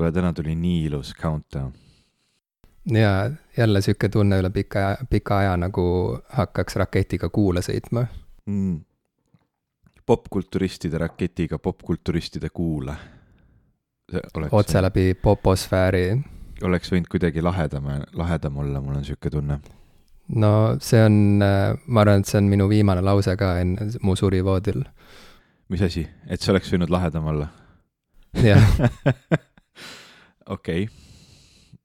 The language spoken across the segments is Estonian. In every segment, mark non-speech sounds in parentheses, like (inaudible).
kuule, täna tuli nii ilus countdown. ja jälle sihuke tunne üle pika, pika aja nagu hakkaks raketiga kuule sõitma mm.. popkulturistide raketiga popkulturistide kuule. otse läbi poposfääri. oleks võinud kuidagi lahedam, lahedam olla, mul on sihuke tunne. no see on, ma arvan, et see on minu viimane lause ka enne mu surivoodil. mis asi, et see oleks võinud lahedam olla? jah. (laughs) okei.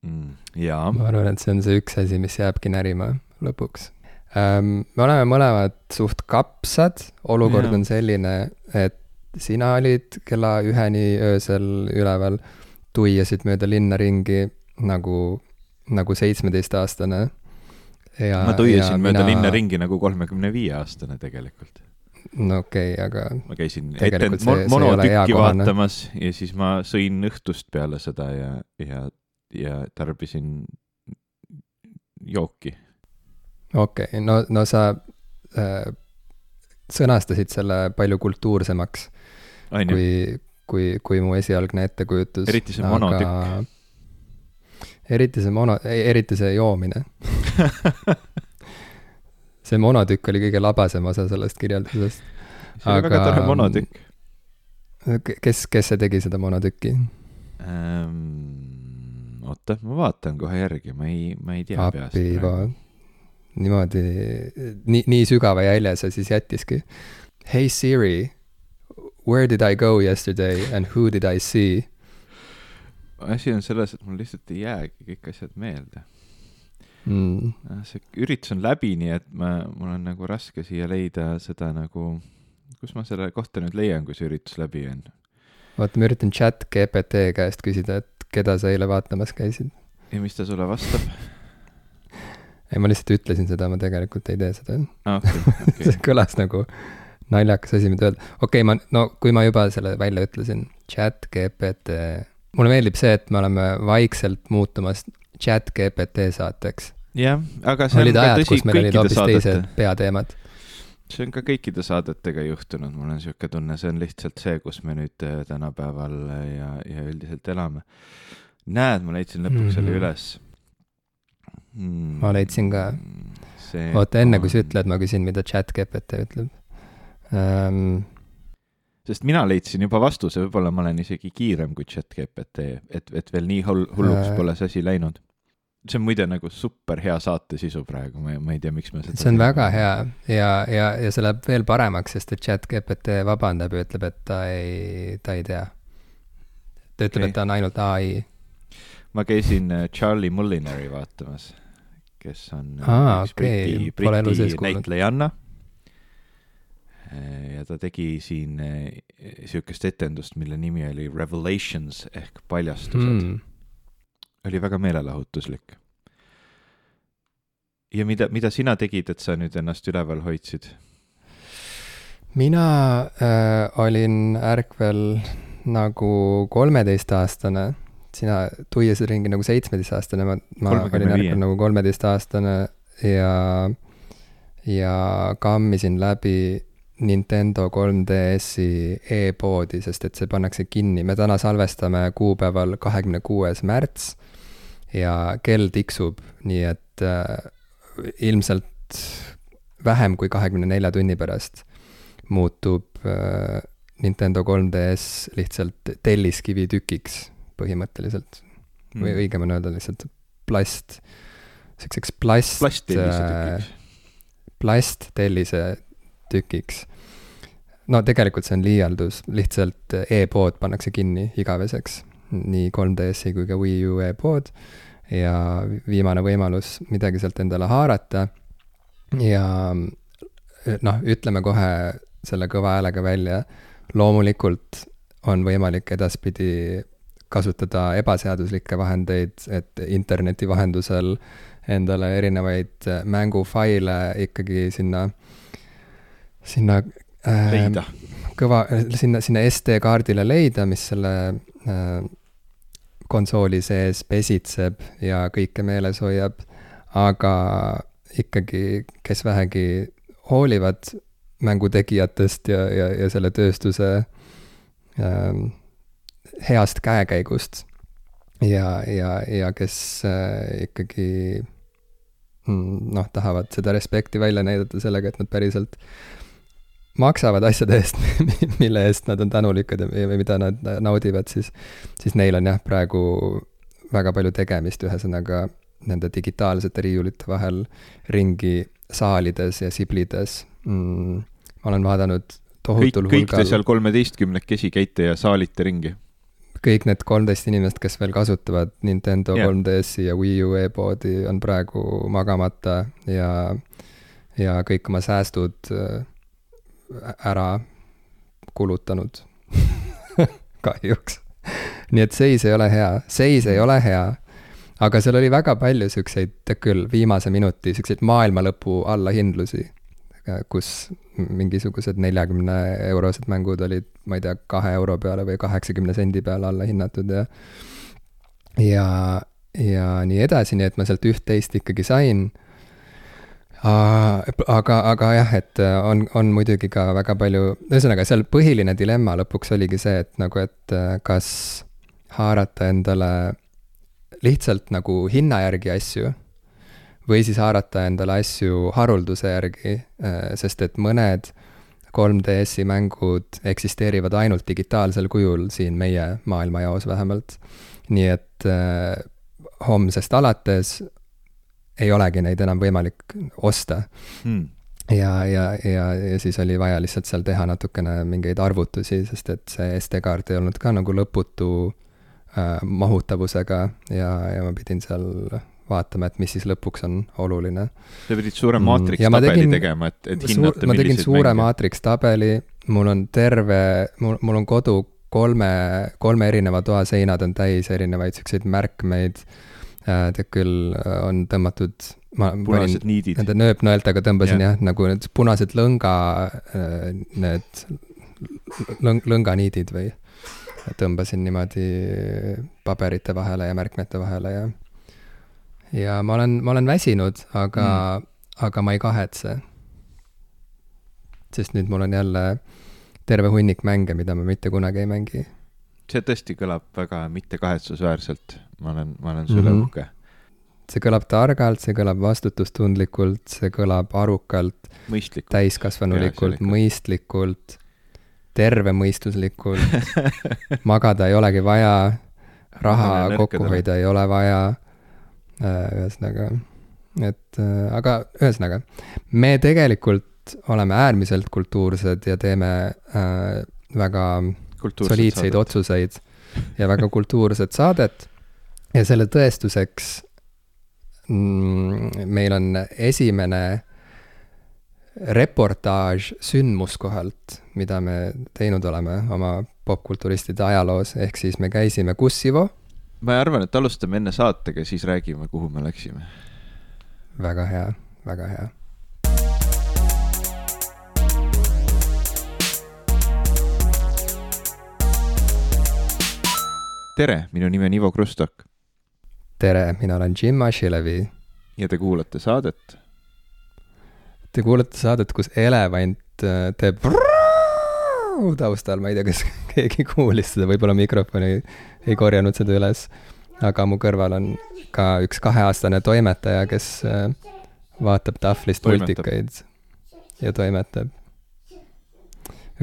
Mm, jaa. ma arvan, et see on see üks asi, mis jääbki närima lõpuks ähm,. me oleme mõlemad suht kapsad, olukord ja. on selline, et sina olid kella üheni öösel üleval, tuiasid mööda linna ringi nagu, nagu seitsmeteistaastane. ma tuiasin mööda mina... linna ringi nagu kolmekümne viie aastane tegelikult no okei okay,, aga. ma käisin ette monotükki vaatamas ja siis ma sõin õhtust peale seda ja, ja, ja tarbisin jooki. okei okay,, no, no sa äh, sõnastasid selle palju kultuursemaks kui, kui, kui mu esialgne ettekujutus. eriti see monotükk. eriti see mono, eriti see joomine (laughs) see monotükk oli kõige labasem osa sellest kirjeldusest. see oli aga... väga tore monotükk. kes, kes see tegi seda monotükki ähm,? oota, ma vaatan kohe järgi, ma ei, ma ei tea Appi, peast praegu. niimoodi, nii, nii sügava jälje see siis jättiski. Hey Siri, where did I go yesterday and who did I see? asi on selles, et mul lihtsalt ei jäägi kõik asjad meelde mm.. see üritus on läbi, nii et ma, mul on nagu raske siia leida seda nagu, kus ma selle kohta nüüd leian, kui see üritus läbi on? vaata, ma üritan chat GPT käest küsida, et keda sa eile vaatamas käisid. ja mis ta sulle vastab? ei, ma lihtsalt ütlesin seda, ma tegelikult ei tee seda ah,. Okay, okay. (laughs) see kõlas nagu naljakas asi, mida öelda. okei okay,, ma, no kui ma juba selle välja ütlesin, chat GPT, mulle meeldib see, et me oleme vaikselt muutumas chat GPT saateks jah, aga see olid on ajad, kus meil olid hoopis teised peateemad. see on ka kõikide saadetega juhtunud, mul on niisugune tunne, see on lihtsalt see, kus me nüüd äh, tänapäeval äh, ja, ja üldiselt elame. näed, ma leidsin lõpuks mm -hmm. selle mhm. üles mm,. ma leidsin ka. oota, enne kui sa ütled, ma küsin, mida chat GPT ütleb um, sest mina leidsin juba vastuse, võib-olla ma olen isegi kiirem kui chat GPT, et, et veel nii hull, hulluks äh, pole see asi läinud see on muide nagu super hea saate sisu praegu, ma, ma ei tea, miks me seda. see on väga hea ja, ja, ja see läheb veel paremaks, sest et chat GPT vabandab ja ütleb, et ta ei, ta ei tea. ta ütleb okay., et ta on ainult ai. ma käisin äh, Charlie Mullinari vaatamas, kes on äh, Aa, üks okay. Briti, Briti näitlejanna. Äh, ja ta tegi siin sihukest etendust, mille nimi oli Revelations ehk paljastused mm oli väga meelelahutuslik. ja mida, mida sina tegid, et sa nüüd ennast üleval hoidsid? mina äh, olin ärkvel nagu kolmeteistaastane, sina tuiasid ringi nagu seitsmeteistaastane, ma, ma olin ärkvel nagu kolmeteistaastane ja, ja kammisin läbi Nintendo 3DS-i e-poodi, sest et see pannakse kinni, me täna salvestame kuupäeval kahekümne kuues märts ja kell tiksub, nii et äh, ilmselt vähem kui kahekümne nelja tunni pärast muutub äh, Nintendo 3DS lihtsalt telliskivitükiks põhimõtteliselt mm.. või õigem on öelda lihtsalt plast, siukseks plast. plasttellise äh, tükiks. plasttellise tükiks. no tegelikult see on liialdus, lihtsalt e-pood pannakse kinni igaveseks, nii 3DS-i kui ka Wii U e-pood ja viimane võimalus midagi sealt endale haarata. ja noh, ütleme kohe selle kõva häälega välja, loomulikult on võimalik edaspidi kasutada ebaseaduslikke vahendeid, et interneti vahendusel endale erinevaid mängufaile ikkagi sinna, sinna äh, leida. kõva, sinna, sinna SD-kaardile leida, mis selle konsooli sees pesitseb ja kõike meeles hoiab, aga ikkagi, kes vähegi hoolivad mängutegijatest ja, ja, ja selle tööstuse ähm, heast käekäigust, ja, ja, ja kes äh, ikkagi mm, noh, tahavad seda respekti välja näidata sellega, et nad päriselt maksavad asjade eest, (laughs) mille eest nad on tänulikud ja mida nad naudivad, siis, siis neil on jah, praegu väga palju tegemist, ühesõnaga nende digitaalsete riiulite vahel ringi saalides ja siblides mm,. ma olen vaadanud tohutul kõik, hulgal. kõik te seal kolmeteistkümnekesi käite ja saalite ringi? kõik need kolmteist inimest, kes veel kasutavad Nintendo yeah. 3DS-i ja Wii U e-poodi, on praegu magamata ja, ja kõik oma säästud äh, ära kulutanud (laughs) kahjuks. nii et seis ei ole hea, seis ei ole hea aga seal oli väga palju siukseid, küll, viimase minuti siukseid maailmalõpu allahindlusi, kus mingisugused neljakümne eurosed mängud olid, ma ei tea, kahe euro peale või kaheksakümne sendi peale alla hinnatud ja ja, ja nii edasi, nii et ma sealt üht-teist ikkagi sain. Aga, aga jah, et on, on muidugi ka väga palju, ühesõnaga seal põhiline dilemma lõpuks oligi see, et nagu, et kas haarata endale lihtsalt nagu hinna järgi asju või siis haarata endale asju harulduse järgi, äh, sest et mõned 3DS-i mängud eksisteerivad ainult digitaalsel kujul siin meie maailmajaos vähemalt. nii et äh, homsest alates ei olegi neid enam võimalik osta hmm. ja, ja, ja, ja siis oli vaja lihtsalt seal teha natukene mingeid arvutusi, sest et see SD-kaart ei olnud ka nagu lõputu äh, mahutavusega ja, ja ma pidin seal vaatama, et mis siis lõpuks on oluline. sa pidid suure maatriks-tabeli mm, tegema, et, et hinnata, ma tegin suure maatriks-tabeli, mul on terve, mul, mul on kodu kolme, kolme erineva toa seinad on täis erinevaid siukseid märkmeid äh,. Tead küll, on tõmmatud ma punased panin, niidid. Nende nööpnõeltega tõmbasin yeah. jah, nagu need punased lõnga, äh, need lõng-, lõnganiidid või tõmbasin niimoodi paberite vahele ja märkmete vahele ja ja ma olen, ma olen väsinud, aga mm., aga ma ei kahetse. sest nüüd mul on jälle terve hunnik mänge, mida ma mitte kunagi ei mängi. see tõesti kõlab väga mittekahetsusväärselt, ma olen, ma olen sulle mm -hmm. uhke. see kõlab targalt, see kõlab vastutustundlikult, see kõlab arukalt, täiskasvanulikult, mõistlikult tervemõistuslikult (laughs) magada ei olegi vaja, raha kokku hoida ei ole vaja. Äh, ühesõnaga, et äh, aga ühesõnaga, me tegelikult oleme äärmiselt kultuursed ja teeme äh, väga soliidseid saadet. otsuseid ja väga kultuurset saadet. Ja selle tõestuseks mm, meil on esimene reportaaž sündmuskohalt, mida me teinud oleme oma popkulturistide ajaloos, ehk siis me käisime Kussivo. ma arvan, et alustame enne saatega, siis räägime, kuhu me läksime. väga hea, väga hea. tere, minu nimi on Ivo Krustok. Tere, mina olen Jim Ashilevi. ja te kuulate saadet Te kuulate saadet, kus elevant äh, teeb taustal, ma ei tea, kas keegi kuulis seda, võib-olla mikrofoni ei korjanud seda üles. aga mu kõrval on ka üks kaheaastane toimetaja, kes vaatab tahvlist multikaid ja toimetab.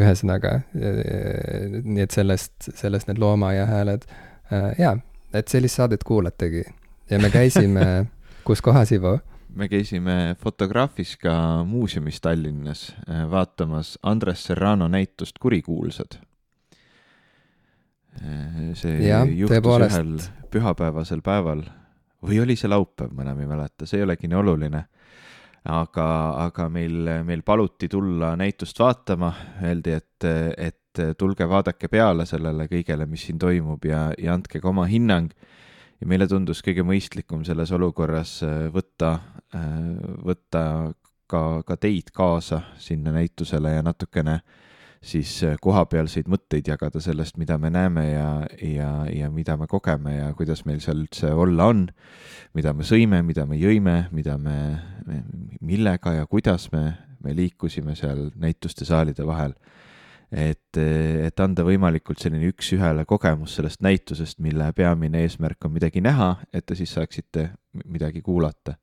ühesõnaga, nii et sellest, sellest need loomaaia hääled. jaa, et sellist saadet kuulategi ja me käisime (laughs) kus kohas, Ivo? me käisime Fotografiska muuseumis Tallinnas äh, vaatamas Andres Serrano näitust Kurikuulsad. Äh, see ja, juhtus tõepoolest. ühel pühapäevasel päeval või oli see laupäev, ma enam ei mäleta, see ei olegi nii oluline. aga, aga meil, meil paluti tulla näitust vaatama, öeldi, et, et tulge vaadake peale sellele kõigele, mis siin toimub ja, ja andke ka oma hinnang. Ja meile tundus kõige mõistlikum selles olukorras äh, võtta, äh, võtta ka, ka teid kaasa sinna näitusele ja natukene siis äh, kohapealseid mõtteid jagada sellest, mida me näeme ja, ja, ja mida me kogeme ja kuidas meil seal üldse olla on, mida me sõime, mida me jõime, mida me, millega ja kuidas me, me liikusime seal näituste saalide vahel et, et anda võimalikult selline üks-ühele kogemus sellest näitusest, mille peamine eesmärk on midagi näha, et te siis saaksite midagi kuulata.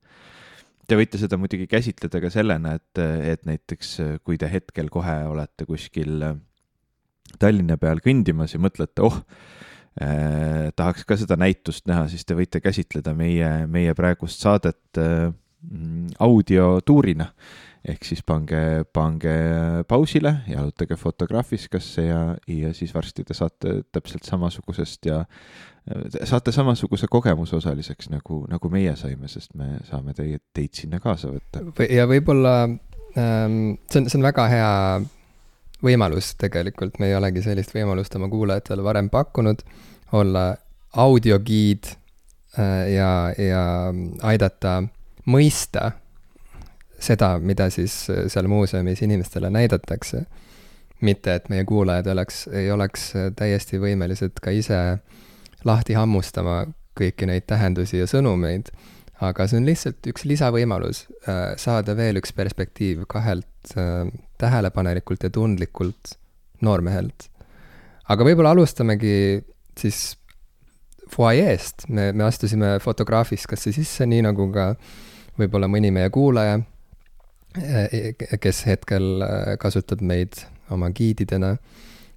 Te võite seda muidugi käsitleda ka sellena, et, et näiteks kui te hetkel kohe olete kuskil Tallinna peal kõndimas ja mõtlete, oh eh,, tahaks ka seda näitust näha, siis te võite käsitleda meie, meie praegust saadet eh, audiotuurina ehk siis pange, pange pausile, jalutage Fotograafiskasse ja, ja siis varsti te saate täpselt samasugusest ja saate samasuguse kogemuse osaliseks, nagu, nagu meie saime, sest me saame teid, teid sinna kaasa võtta. ja võib-olla ähm, see on, see on väga hea võimalus tegelikult, me ei olegi sellist võimalust oma kuulajatele varem pakkunud, olla audiogiid äh, ja, ja aidata mõista seda, mida siis äh, seal muuseumis inimestele näidatakse. mitte, et meie kuulajad oleks, ei oleks äh, täiesti võimelised ka ise lahti hammustama kõiki neid tähendusi ja sõnumeid, aga see on lihtsalt üks lisavõimalus äh, saada veel üks perspektiiv kahelt tähelepanelikult ja tundlikult noormehelt. aga võib-olla alustamegi siis fuajeest, me, me astusime Fotograafiskasse sisse, nii nagu ka võib-olla mõni meie kuulaja kes hetkel eh, kasutab meid oma giididena.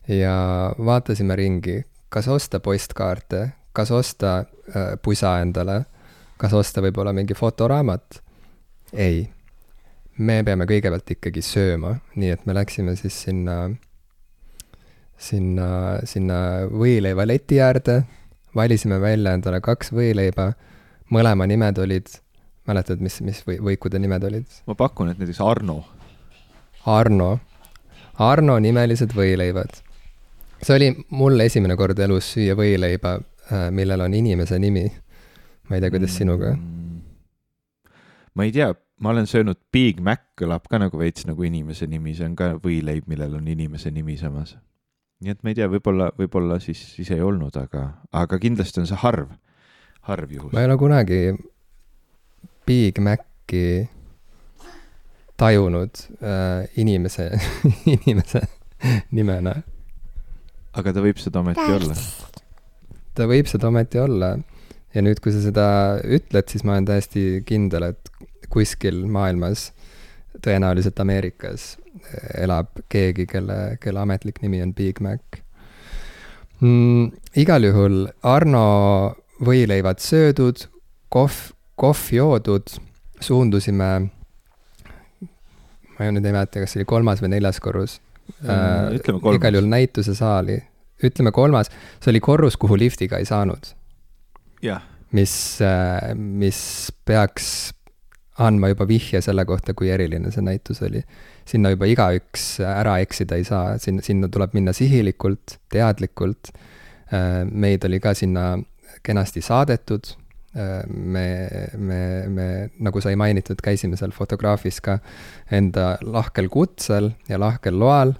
Ja vaatasime ringi, kas osta postkaarte, kas osta äh, pusa endale, kas osta võib-olla mingi fotoraamat. ei, me peame kõigepealt ikkagi sööma, nii et me läksime siis sinna, sinna, sinna võileiva leti äärde, valisime välja endale kaks võileiba, mõlema nimed olid mäletad, mis, mis või, võikude nimed olid? ma pakun, et näiteks Arno. Arno. Arno nimelised võileivad. see oli mul esimene kord elus süüa võileiba, äh, millel on inimese nimi. ma ei tea, kuidas sinuga mm.? ma ei tea, ma olen söönud Big Mac kõlab ka nagu veits nagu inimese nimi, see on ka võileib, millel on inimese nimi samas. nii et ma ei tea, võib-olla, võib-olla siis, siis ei olnud, aga, aga kindlasti on see harv, harv juhus. ma ei ole kunagi Big Maci tajunud äh, inimese (laughs) inimese nimena. aga ta võib seda ometi olla? ta võib seda ometi olla. ja nüüd, kui sa seda ütled, siis ma olen täiesti kindel, et kuskil maailmas, tõenäoliselt Ameerikas, elab keegi, kelle, kelle ametlik nimi on Big Mac mm,. igal juhul Arno võileivad söödud, kohv kohvi joodud, suundusime, ma nüüd ei mäleta, kas see oli kolmas või neljas korrus äh,. ütleme kolmas. igal juhul näitusesaali, ütleme kolmas, see oli korrus, kuhu liftiga ei saanud. mis, äh, mis peaks andma juba vihje selle kohta, kui eriline see näitus oli. sinna juba igaüks ära eksida ei saa, sinna, sinna tuleb minna sihilikult, teadlikult. Äh, meid oli ka sinna kenasti saadetud, me, me, me, nagu sai mainitud, käisime seal fotograafis ka enda lahkel kutsel ja lahkel loal.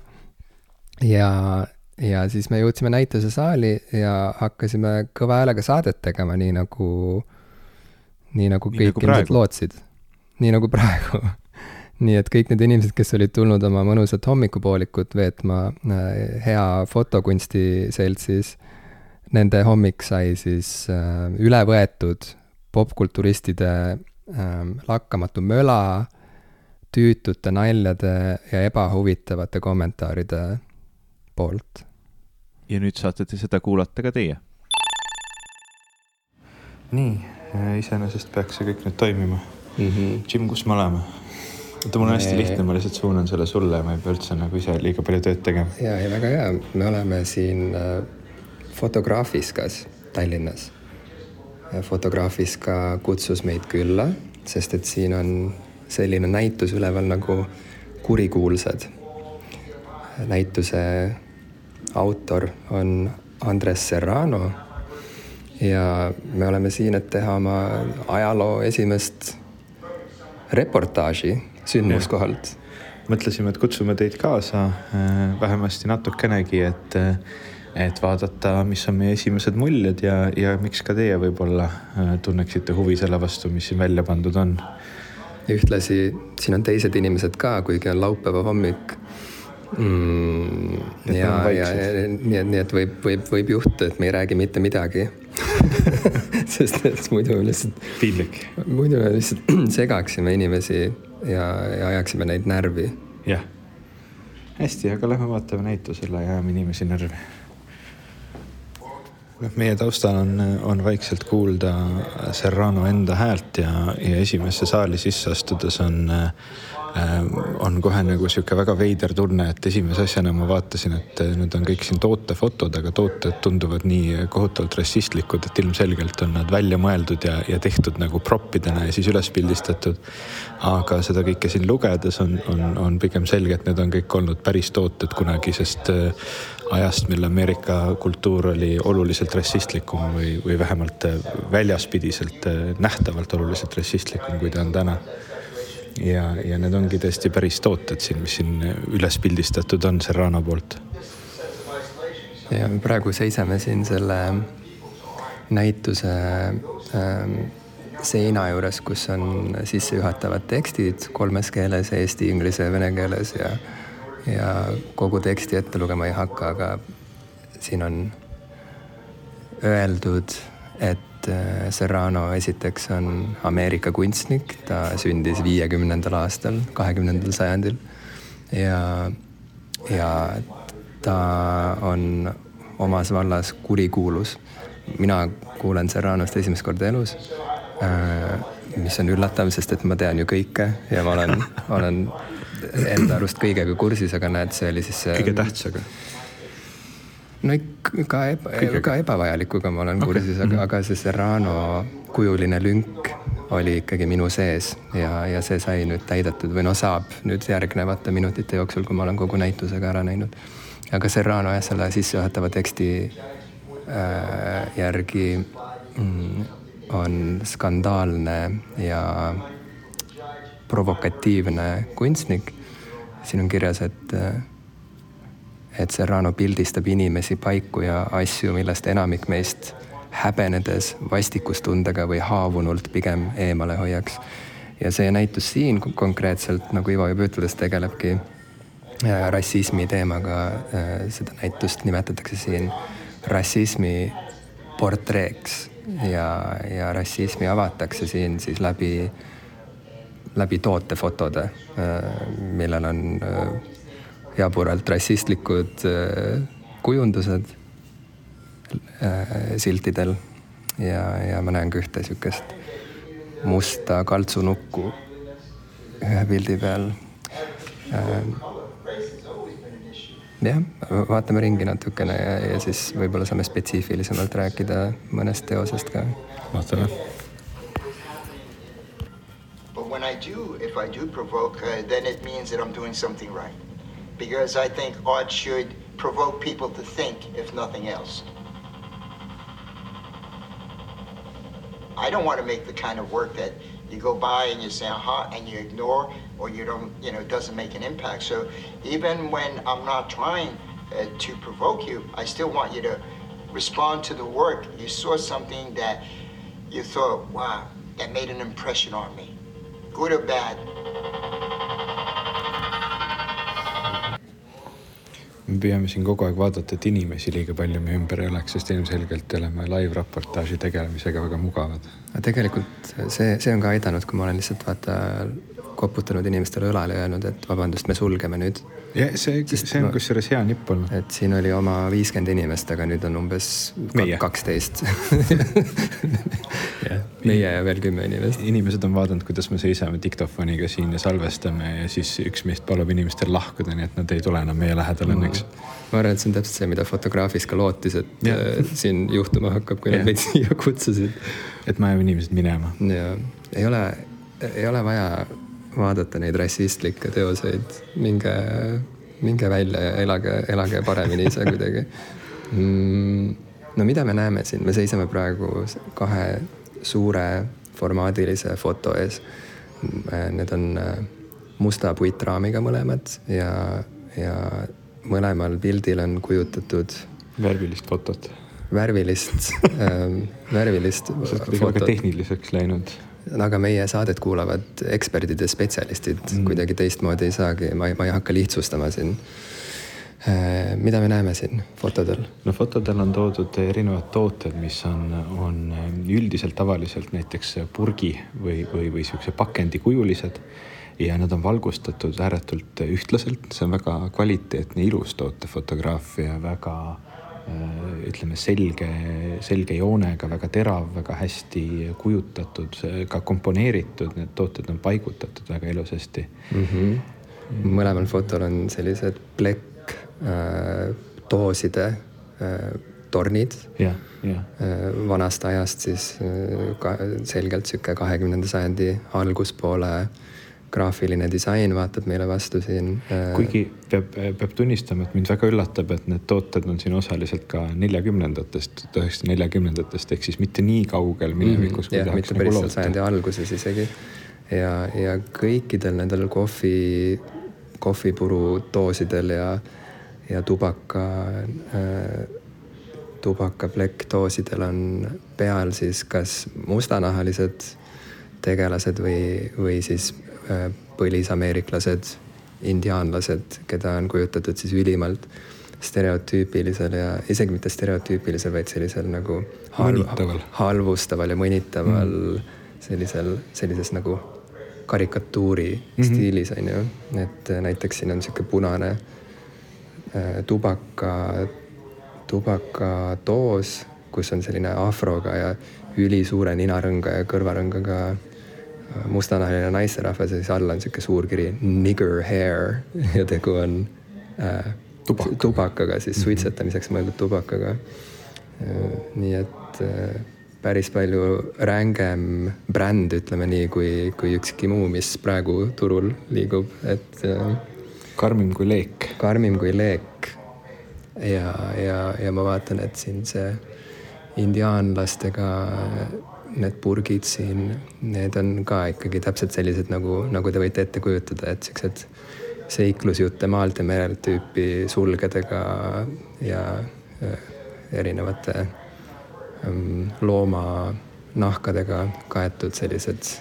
ja, ja siis me jõudsime näitusesaali ja hakkasime kõva häälega saadet tegema, nii nagu, nii nagu kõik nagu ilmselt lootsid. nii nagu praegu (laughs) nii et kõik need inimesed, kes olid tulnud oma mõnusat hommikupoolikut veetma äh, hea fotokunsti seltsis nende hommik sai siis äh, üle võetud popkulturistide äh, lakkamatu möla, tüütute naljade ja ebahuvitavate kommentaaride poolt. ja nüüd saate te seda kuulata ka teie. nii, äh, iseenesest peaks see kõik nüüd toimima mm. -hmm. Jim, kus me oleme? oota, mul on hästi lihtne, ma lihtsalt suunan selle sulle, ma ei pea üldse nagu ise liiga palju tööd tegema. ja, ja väga hea, me oleme siin äh, Fotograafiskas Tallinnas. Fotograafiska kutsus meid külla, sest et siin on selline näitus üleval nagu Kurikuulsad. näituse autor on Andres Serrano ja me oleme siin, et teha oma ajaloo esimest reportaaži sündmuskohalt. mõtlesime, et kutsume teid kaasa äh, vähemasti natukenegi, et et vaadata, mis on meie esimesed muljed ja, ja miks ka teie võib-olla äh, tunneksite huvi selle vastu, mis siin välja pandud on. ühtlasi siin on teised inimesed ka, kuigi on laupäeva hommik. mm,. ja, ja, ja nii et, nii et võib, võib, võib juhtuda, et me ei räägi mitte midagi (laughs) sest et muidu lihtsalt. piinlik. muidu me lihtsalt (clears throat) segaksime inimesi ja, ja ajaksime neid närvi. jah. hästi, aga lähme vaatame näitusele ja ajame inimesi närvi noh, meie taustal on, on vaikselt kuulda Serrano enda häält ja, ja esimesse saali sisse astudes on on kohe nagu sihuke väga veider tunne, et esimese asjana ma vaatasin, et äh, need on kõik siin tootefotod, aga tooted tunduvad nii kohutavalt rassistlikud, et ilmselgelt on nad välja mõeldud ja, ja tehtud nagu proppidena ja siis üles pildistatud. aga seda kõike siin lugedes on, on, on pigem selge, et need on kõik olnud päris tooted kunagisest äh, ajast, mil Ameerika kultuur oli oluliselt rassistlikum või, või vähemalt väljaspidiselt nähtavalt oluliselt rassistlikum, kui ta on täna ja, ja need ongi tõesti päris tooted siin, mis siin üles pildistatud on Serrano poolt. ja praegu seisame siin selle näituse ähm, seina juures, kus on sissejuhatavad tekstid kolmes keeles, eesti, inglise, vene keeles ja, ja kogu teksti ette lugema ei hakka, aga siin on öeldud, et et äh, Serrano esiteks on Ameerika kunstnik, ta sündis viiekümnendal aastal, kahekümnendal sajandil ja, ja ta on omas vallas kurikuulus. mina kuulen Serranost esimest korda elus äh,, mis on üllatav, sest et ma tean ju kõike ja ma olen, olen enda arust kõigega kursis, aga näed, see oli siis see kõige tähtsaga no ka, eba, ka ebavajalikuga ma olen okay. kursis, aga, aga see Serrano kujuline lünk oli ikkagi minu sees ja, ja see sai nüüd täidetud või no saab nüüd järgnevate minutite jooksul, kui ma olen kogu näitusega ära näinud. aga Serrano jah, selle sissejuhatava teksti äh, järgi mm, on skandaalne ja provokatiivne kunstnik. siin on kirjas, et äh, et Serrano pildistab inimesi, paiku ja asju, millest enamik meist häbenedes, vastikustundega või haavunult pigem eemale hoiaks. ja see näitus siin konkreetselt, nagu Ivo juba ütles, tegelebki äh, rassismi teemaga. Äh, seda näitust nimetatakse siin rassismi portreeks ja, ja rassismi avatakse siin siis läbi, läbi tootefotode, äh, millel on jaburalt rassistlikud äh, kujundused äh, siltidel ja, ja ma näen ka ühte niisugust musta kaltsunukku ühe pildi peal. Äh, jah, vaatame ringi natukene ja, ja siis võib-olla saame spetsiifilisemalt rääkida mõnest teosest ka. vaatame. But when I do, if I do provoke, uh, then it means that I am doing something right. Because I think art should provoke people to think, if nothing else. I don't want to make the kind of work that you go by and you say, aha, and you ignore, or you don't, you know, it doesn't make an impact. So even when I'm not trying uh, to provoke you, I still want you to respond to the work. You saw something that you thought, wow, that made an impression on me, good or bad. Me püüame siin kogu aeg vaadata, et inimesi liiga palju meie ümber ei oleks, sest ilmselgelt oleme live-raportaaži tegelemisega väga mugavad. tegelikult see, see on ka aidanud, kui ma olen lihtsalt vaata koputanud inimestele õlale ja öelnud, et vabandust, me sulgeme nüüd. ja see, see on kusjuures hea nipp olnud. et siin oli oma viiskümmend inimest, aga nüüd on umbes kaksteist (laughs) meie ja veel kümme inimest. inimesed on vaadanud, kuidas me seisame diktofoniga siin ja salvestame ja siis üks meist palub inimestel lahkuda, nii et nad ei tule enam meie lähedale õnneks mm. ma arvan, et see on täpselt see, mida fotograafis ka lootis, et ja. Äh, siin juhtuma hakkab, kui nad meid siia kutsusid. et me ajame inimesed minema. ja ei ole, ei ole vaja vaadata neid rassistlikke teoseid, minge, minge välja ja elage, elage paremini ise kuidagi mm,. no mida me näeme siin, me seisame praegu kahe suure formaadilise foto ees. Need on äh, musta puitraamiga mõlemad ja, ja mõlemal pildil on kujutatud. värvilist fotot. värvilist ähm, värvilist sa oled kuidagi väga tehniliseks läinud. Aga meie saadet kuulavad eksperdid ja spetsialistid mm. kuidagi teistmoodi ei saagi, ma ei, ma ei hakka lihtsustama siin. Äh, mida me näeme siin fotodel? no fotodel on toodud erinevad tooted, mis on, on üldiselt tavaliselt näiteks purgi või, või, või siukse pakendikujulised ja nad on valgustatud ääretult ühtlaselt, see on väga kvaliteetne, ilus tootefotograafia, väga Äh, ütleme selge, selge joonega, väga terav, väga hästi kujutatud, ka komponeeritud, need tooted on paigutatud väga ilusasti mm. -hmm. mõlemal fotol on sellised plekk äh, dooside äh, tornid. jah, jah. Äh, vanast ajast siis äh, ka selgelt sihuke kahekümnenda sajandi alguspoole äh, graafiline disain vaatab meile vastu siin. Äh, kuigi peab, peab tunnistama, et mind väga üllatab, et need tooted on siin osaliselt ka neljakümnendatest, üheksasada neljakümnendatest ehk siis mitte nii kaugel minevikus mm. -hmm. mitte päris seal sajandi alguses isegi. ja, ja kõikidel nendel kohvi, kohvipuru doosidel ja, ja tubaka äh, tubakaplekkdoosidel on peal siis kas mustanahalised tegelased või, või siis põlisameeriklased, indiaanlased, keda on kujutatud siis ülimalt stereotüüpilisel ja isegi mitte stereotüüpilisel, vaid sellisel nagu halv, halvustaval ja mõnitaval mm. sellisel, sellises nagu karikatuuri mm -hmm. stiilis on ju. et äh, näiteks siin on sihuke punane äh, tubaka, tubakadoos, kus on selline afroga ja ülisuure ninarõnga ja kõrvarõngaga mustanahaline naisterahvas ja siis all on sihuke suur kiri nigger hair (laughs) ja tegu on äh, Tubak. tubakaga, siis mhm. suitsetamiseks mõeldud tubakaga äh,. nii et äh, päris palju rängem bränd, ütleme nii, kui, kui ükski muu, mis praegu turul liigub, et äh,. karmim kui leek. karmim kui leek. ja, ja, ja ma vaatan, et siin see indiaanlastega need purgid siin, need on ka ikkagi täpselt sellised nagu, nagu te võite ette kujutada, et siuksed seiklusjutte maalt ja merelt tüüpi sulgedega ja erinevate ähm, loomanahkadega kaetud sellised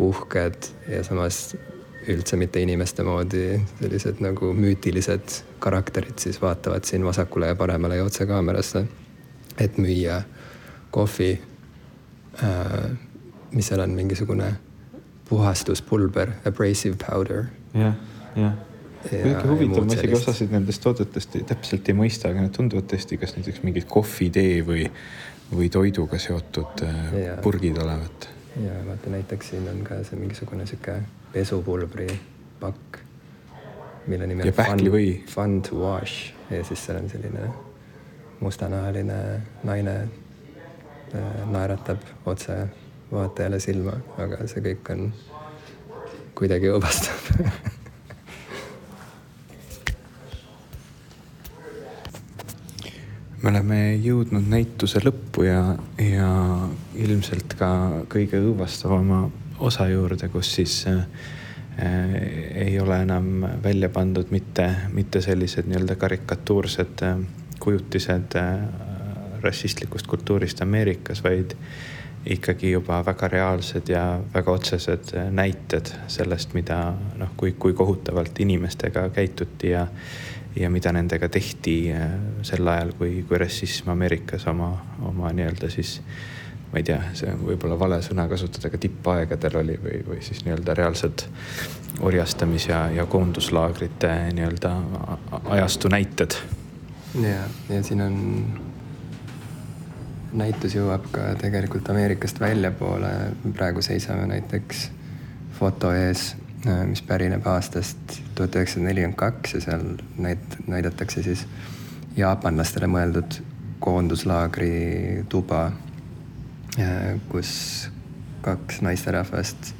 uhked ja samas üldse mitte inimeste moodi sellised nagu müütilised karakterid siis vaatavad siin vasakule ja paremale ja otse kaamerasse, et müüa kohvi äh, mis seal on, mingisugune puhastuspulber, abrasive powder. jah, jah kuidagi huvitav, ma isegi osasid nendest toodetest täpselt ei mõista, aga need tunduvad tõesti kas näiteks mingid kohvitee või, või toiduga seotud äh, ja. purgid olevat. ja vaata näiteks siin on ka see mingisugune sihuke pesupulbri pakk, mille nimi on fun, fun to wash ja siis seal on selline mustanahaline naine Äh, naeratab otse vaatajale silma, aga see kõik on kuidagi õõvastav. Me oleme jõudnud näituse lõppu ja, ja ilmselt ka kõige õõvastavama osa juurde, kus siis äh, ei ole enam välja pandud mitte, mitte sellised nii-öelda karikatuursed äh, kujutised äh, rassistlikust kultuurist Ameerikas, vaid ikkagi juba väga reaalsed ja väga otsesed näited sellest, mida noh, kui, kui kohutavalt inimestega käituti ja, ja mida nendega tehti äh, sel ajal, kui, kui rassism Ameerikas oma, oma nii-öelda siis ma ei tea, see on võib-olla vale sõna kasutada, aga tippaegadel oli või, või siis nii-öelda reaalsed orjastamis- ja, ja koonduslaagrite nii-öelda ajastu näited. ja, ja siin on näitus jõuab ka tegelikult Ameerikast väljapoole. praegu seisame näiteks foto ees, mis pärineb aastast tuhat üheksasada nelikümmend kaks ja seal näit-, näidatakse siis jaapanlastele mõeldud koonduslaagri tuba, kus kaks naisterahvast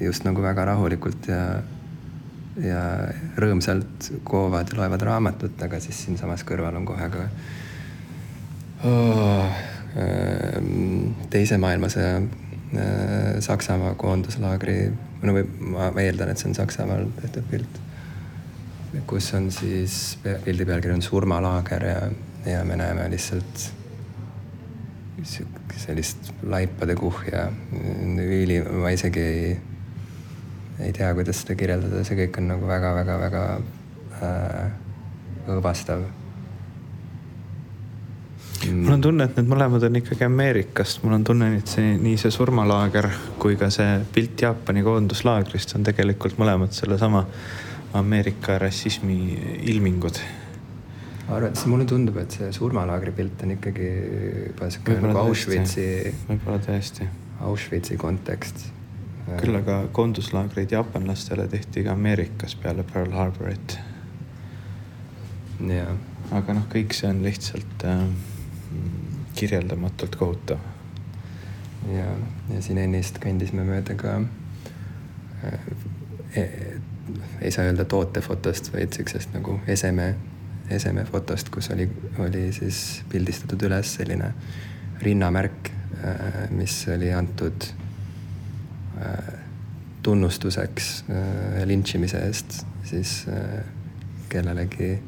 just nagu väga rahulikult ja, ja rõõmsalt koovad ja loevad raamatut, aga siis siinsamas kõrval on kohe ka teise maailmasõja äh, Saksamaa koonduslaagri, no või ma eeldan, et see on Saksamaal tehtud pilt, kus on siis pildi pealkiri on surmalaager ja, ja me näeme lihtsalt sellist laipade kuhja, üli, ma isegi ei, ei tea, kuidas seda kirjeldada, see kõik on nagu väga-väga-väga äh, õõvastav. Mul on tunne, et need mõlemad on ikkagi Ameerikast, mul on tunne, et see nii see surmalaager kui ka see pilt Jaapani koonduslaagrist on tegelikult mõlemad sellesama Ameerika rassismi ilmingud. arvad, siis mulle tundub, et see surmalaagri pilt on ikkagi juba sihuke nagu Auschwitzi. võib-olla tõesti. Auschwitzi kontekst. küll aga koonduslaagreid jaapanlastele tehti ka Ameerikas peale Pearl Harborit. aga noh, kõik see on lihtsalt äh, kirjeldamatult kohutav. ja, ja siin ennist kõndisime mööda ka äh, e, ei saa öelda tootefotost, vaid siuksest nagu eseme, esemefotost, kus oli, oli siis pildistatud üles selline rinnamärk äh,, mis oli antud äh, tunnustuseks äh, lintšimise eest siis äh, kellelegi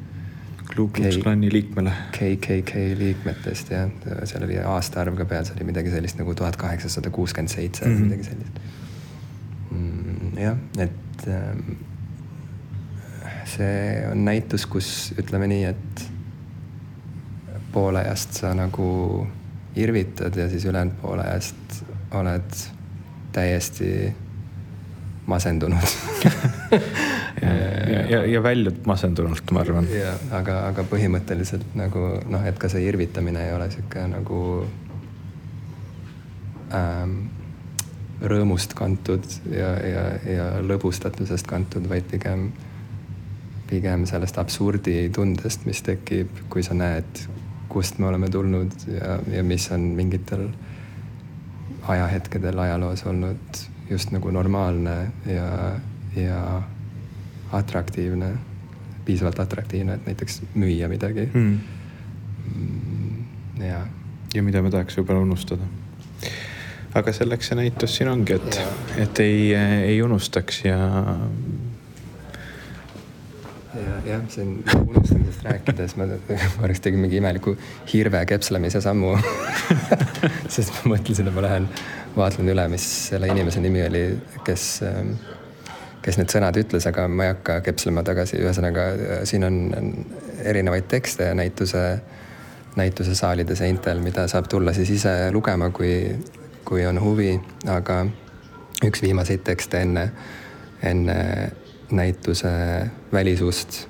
Ku Klux Klani liikmele. KKK liikmetest jah, seal oli aastaarv ka peal, see oli midagi sellist nagu tuhat kaheksasada kuuskümmend seitse, mhm. midagi sellist mm,. jah, et ähm, see on näitus, kus ütleme nii, et poole ajast sa nagu irvitad ja siis ülejäänud poole ajast oled täiesti masendunud (laughs) ja, ja, ja väljub masendunult, ma arvan. ja, aga, aga põhimõtteliselt nagu noh, et ka see irvitamine ei ole sihuke nagu ähm, rõõmust kantud ja, ja, ja lõbustatusest kantud, vaid pigem, pigem sellest absurditundest, mis tekib, kui sa näed, kust me oleme tulnud ja, ja mis on mingitel ajahetkedel ajaloos olnud just nagu normaalne ja, ja atraktiivne, piisavalt atraktiivne, et näiteks müüa midagi hmm. mm,. ja. ja mida me tahaks võib-olla unustada. aga selleks see näitus siin ongi, et, et ei, ei unustaks ja. Ja jah, siin unustamisest rääkides ma (laughs) korraks tegin mingi imeliku hirve kepslemise sammu. (laughs) Sest ma mõtlesin, et ma lähen vaatlen üle, mis selle inimese nimi oli, kes ähm, kes need sõnad ütles, aga ma ei hakka kepslema tagasi, ühesõnaga siin on erinevaid tekste näituse, näitusesaalide seintel, mida saab tulla siis ise lugema, kui, kui on huvi, aga üks viimaseid tekste enne, enne näituse välisust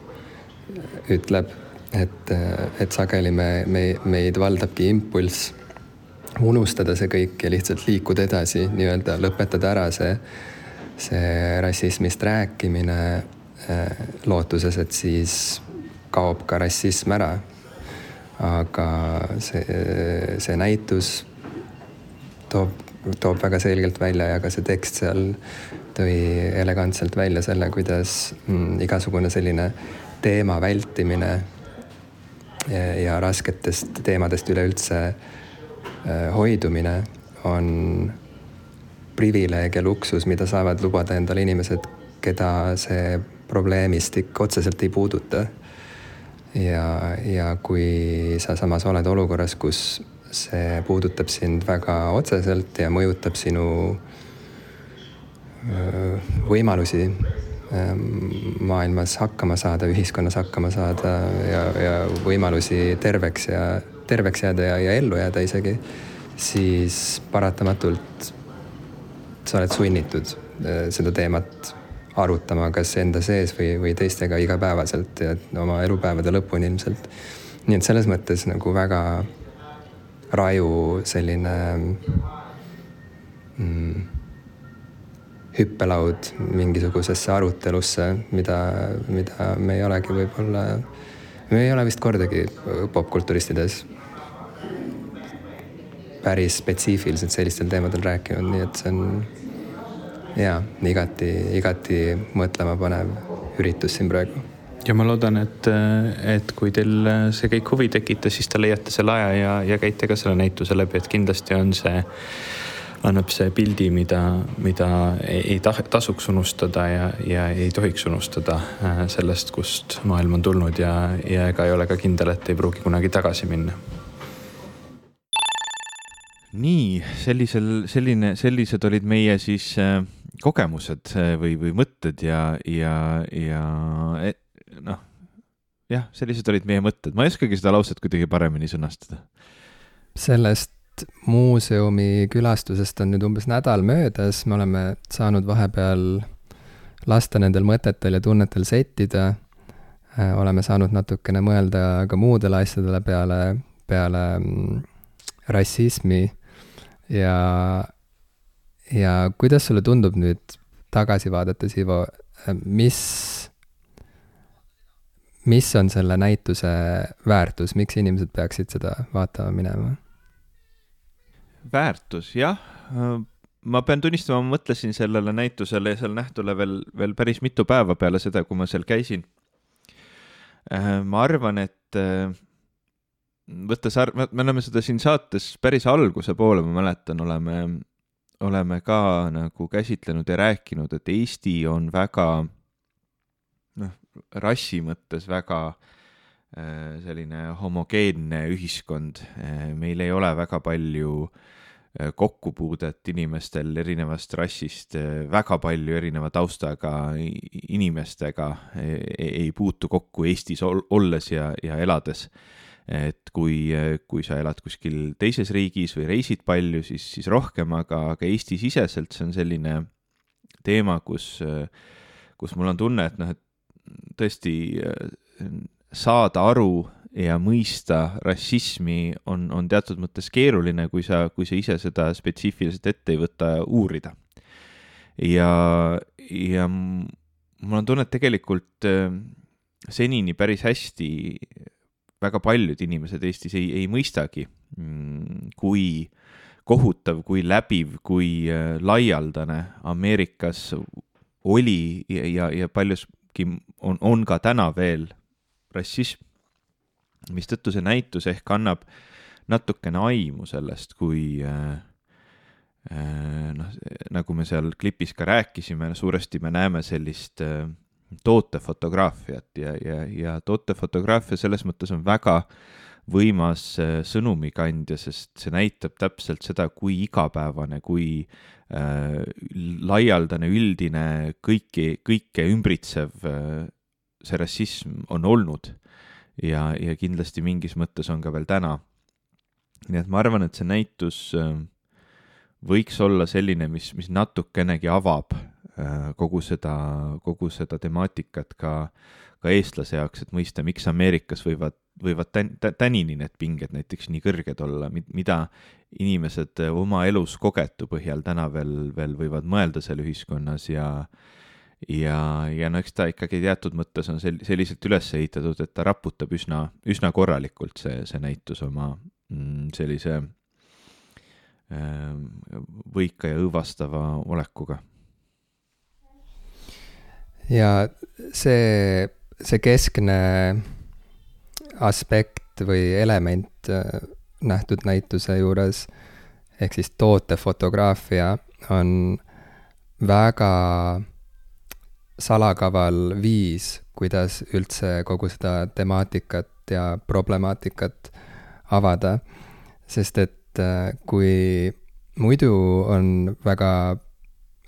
ütleb, et, et sageli me, me, meid valdabki impulss unustada see kõik ja lihtsalt liikuda edasi, nii-öelda lõpetada ära see see rassismist rääkimine äh, lootuses, et siis kaob ka rassism ära. aga see, see näitus toob, toob väga selgelt välja ja ka see tekst seal tõi elegantselt välja selle, kuidas mm, igasugune selline teema vältimine ja, rasketest teemadest üleüldse äh, hoidumine on privileeg ja luksus, mida saavad lubada endale inimesed, keda see probleemistik otseselt ei puuduta. ja, ja kui sa samas oled olukorras, kus see puudutab sind väga otseselt ja mõjutab sinu võimalusi maailmas hakkama saada, ühiskonnas hakkama saada ja, ja võimalusi terveks ja terveks jääda ja, ja ellu jääda isegi, siis paratamatult sa oled sunnitud äh, seda teemat arutama, kas enda sees või, või teistega igapäevaselt ja oma elupäevade lõpuni ilmselt. nii et selles mõttes nagu väga raju selline mm, hüppelaud mingisugusesse arutelusse, mida, mida me ei olegi võib-olla, me ei ole vist kordagi popkulturistides päris spetsiifiliselt sellistel teemadel rääkinud, nii et see on ja igati, igati mõtlemapanev üritus siin praegu. ja ma loodan, et, et kui teil see kõik huvi tekitas, siis te leiate selle aja ja, ja käite ka selle näituse läbi, et kindlasti on see, annab see pildi, mida, mida ei tasuks unustada ja, ja ei tohiks unustada äh, sellest, kust maailm on tulnud ja, ja ega ei ole ka kindel, et ei pruugi kunagi tagasi minna nii, sellisel, selline, sellised olid meie siis äh, kogemused äh, või, või mõtted ja, ja, ja et, noh, jah, sellised olid meie mõtted, ma ei oskagi seda lauset kuidagi paremini sõnastada. sellest muuseumi külastusest on nüüd umbes nädal möödas, me oleme saanud vahepeal lasta nendel mõtetel ja tunnetel settida. Äh, oleme saanud natukene mõelda ka muudele asjadele peale, peale mm, rassismi ja, ja kuidas sulle tundub nüüd tagasi vaadates, Ivo, mis, mis on selle näituse väärtus, miks inimesed peaksid seda vaatama minema? Väärtus, jah. ma pean tunnistama, ma mõtlesin sellele näitusele ja seal nähtule veel, veel päris mitu päeva peale seda, kui ma seal käisin. ma arvan, et võttes arv-, me oleme seda siin saates päris alguse poole, ma mäletan, oleme, oleme ka nagu käsitlenud ja rääkinud, et Eesti on väga noh, rassi mõttes väga äh, selline homogeenne ühiskond, äh, meil ei ole väga palju äh, kokkupuudet inimestel erinevast rassist, väga palju erineva taustaga inimestega ei, ei puutu kokku Eestis olles ja, ja elades. Et kui, kui sa elad kuskil teises riigis või reisid palju, siis, siis rohkem, aga, aga Eesti-siseselt see on selline teema, kus, kus mul on tunne, et noh, et tõesti saada aru ja mõista rassismi on, on teatud mõttes keeruline, kui sa, kui sa ise seda spetsiifiliselt ette ei võta uurida. ja, ja mul on tunne, et tegelikult senini päris hästi väga paljud inimesed Eestis ei, ei mõistagi, mm, kui kohutav, kui läbiv, kui äh, laialdane Ameerikas oli ja, ja, ja paljuski on, on ka täna veel rassism. mistõttu see näitus ehk annab natukene aimu sellest, kui äh, äh, noh, nagu me seal klipis ka rääkisime, suuresti me näeme sellist äh, tootefotograafiat ja, ja, ja tootefotograafia selles mõttes on väga võimas sõnumikandja, sest see näitab täpselt seda, kui igapäevane, kui äh, laialdane, üldine, kõiki, kõike ümbritsev äh, see rassism on olnud. ja, ja kindlasti mingis mõttes on ka veel täna. nii et ma arvan, et see näitus äh, võiks olla selline, mis, mis natukenegi avab Äh, kogu seda, kogu seda temaatikat ka, ka eestlase jaoks, et mõista, miks Ameerikas võivad, võivad tän-, tänini need pinged näiteks nii kõrged olla, mida inimesed oma elus kogetu põhjal täna veel, veel võivad mõelda seal ühiskonnas ja ja, ja no eks ta ikkagi teatud mõttes on sel-, selliselt üles ehitatud, et ta raputab üsna, üsna korralikult, see, see näitus oma mm, sellise äh, võika ja õõvastava olekuga. Ja see, see keskne aspekt või element äh, nähtud näituse juures, ehk siis tootefotograafia, on väga salakaval viis, kuidas üldse kogu seda temaatikat ja problemaatikat avada. sest et äh, kui muidu on väga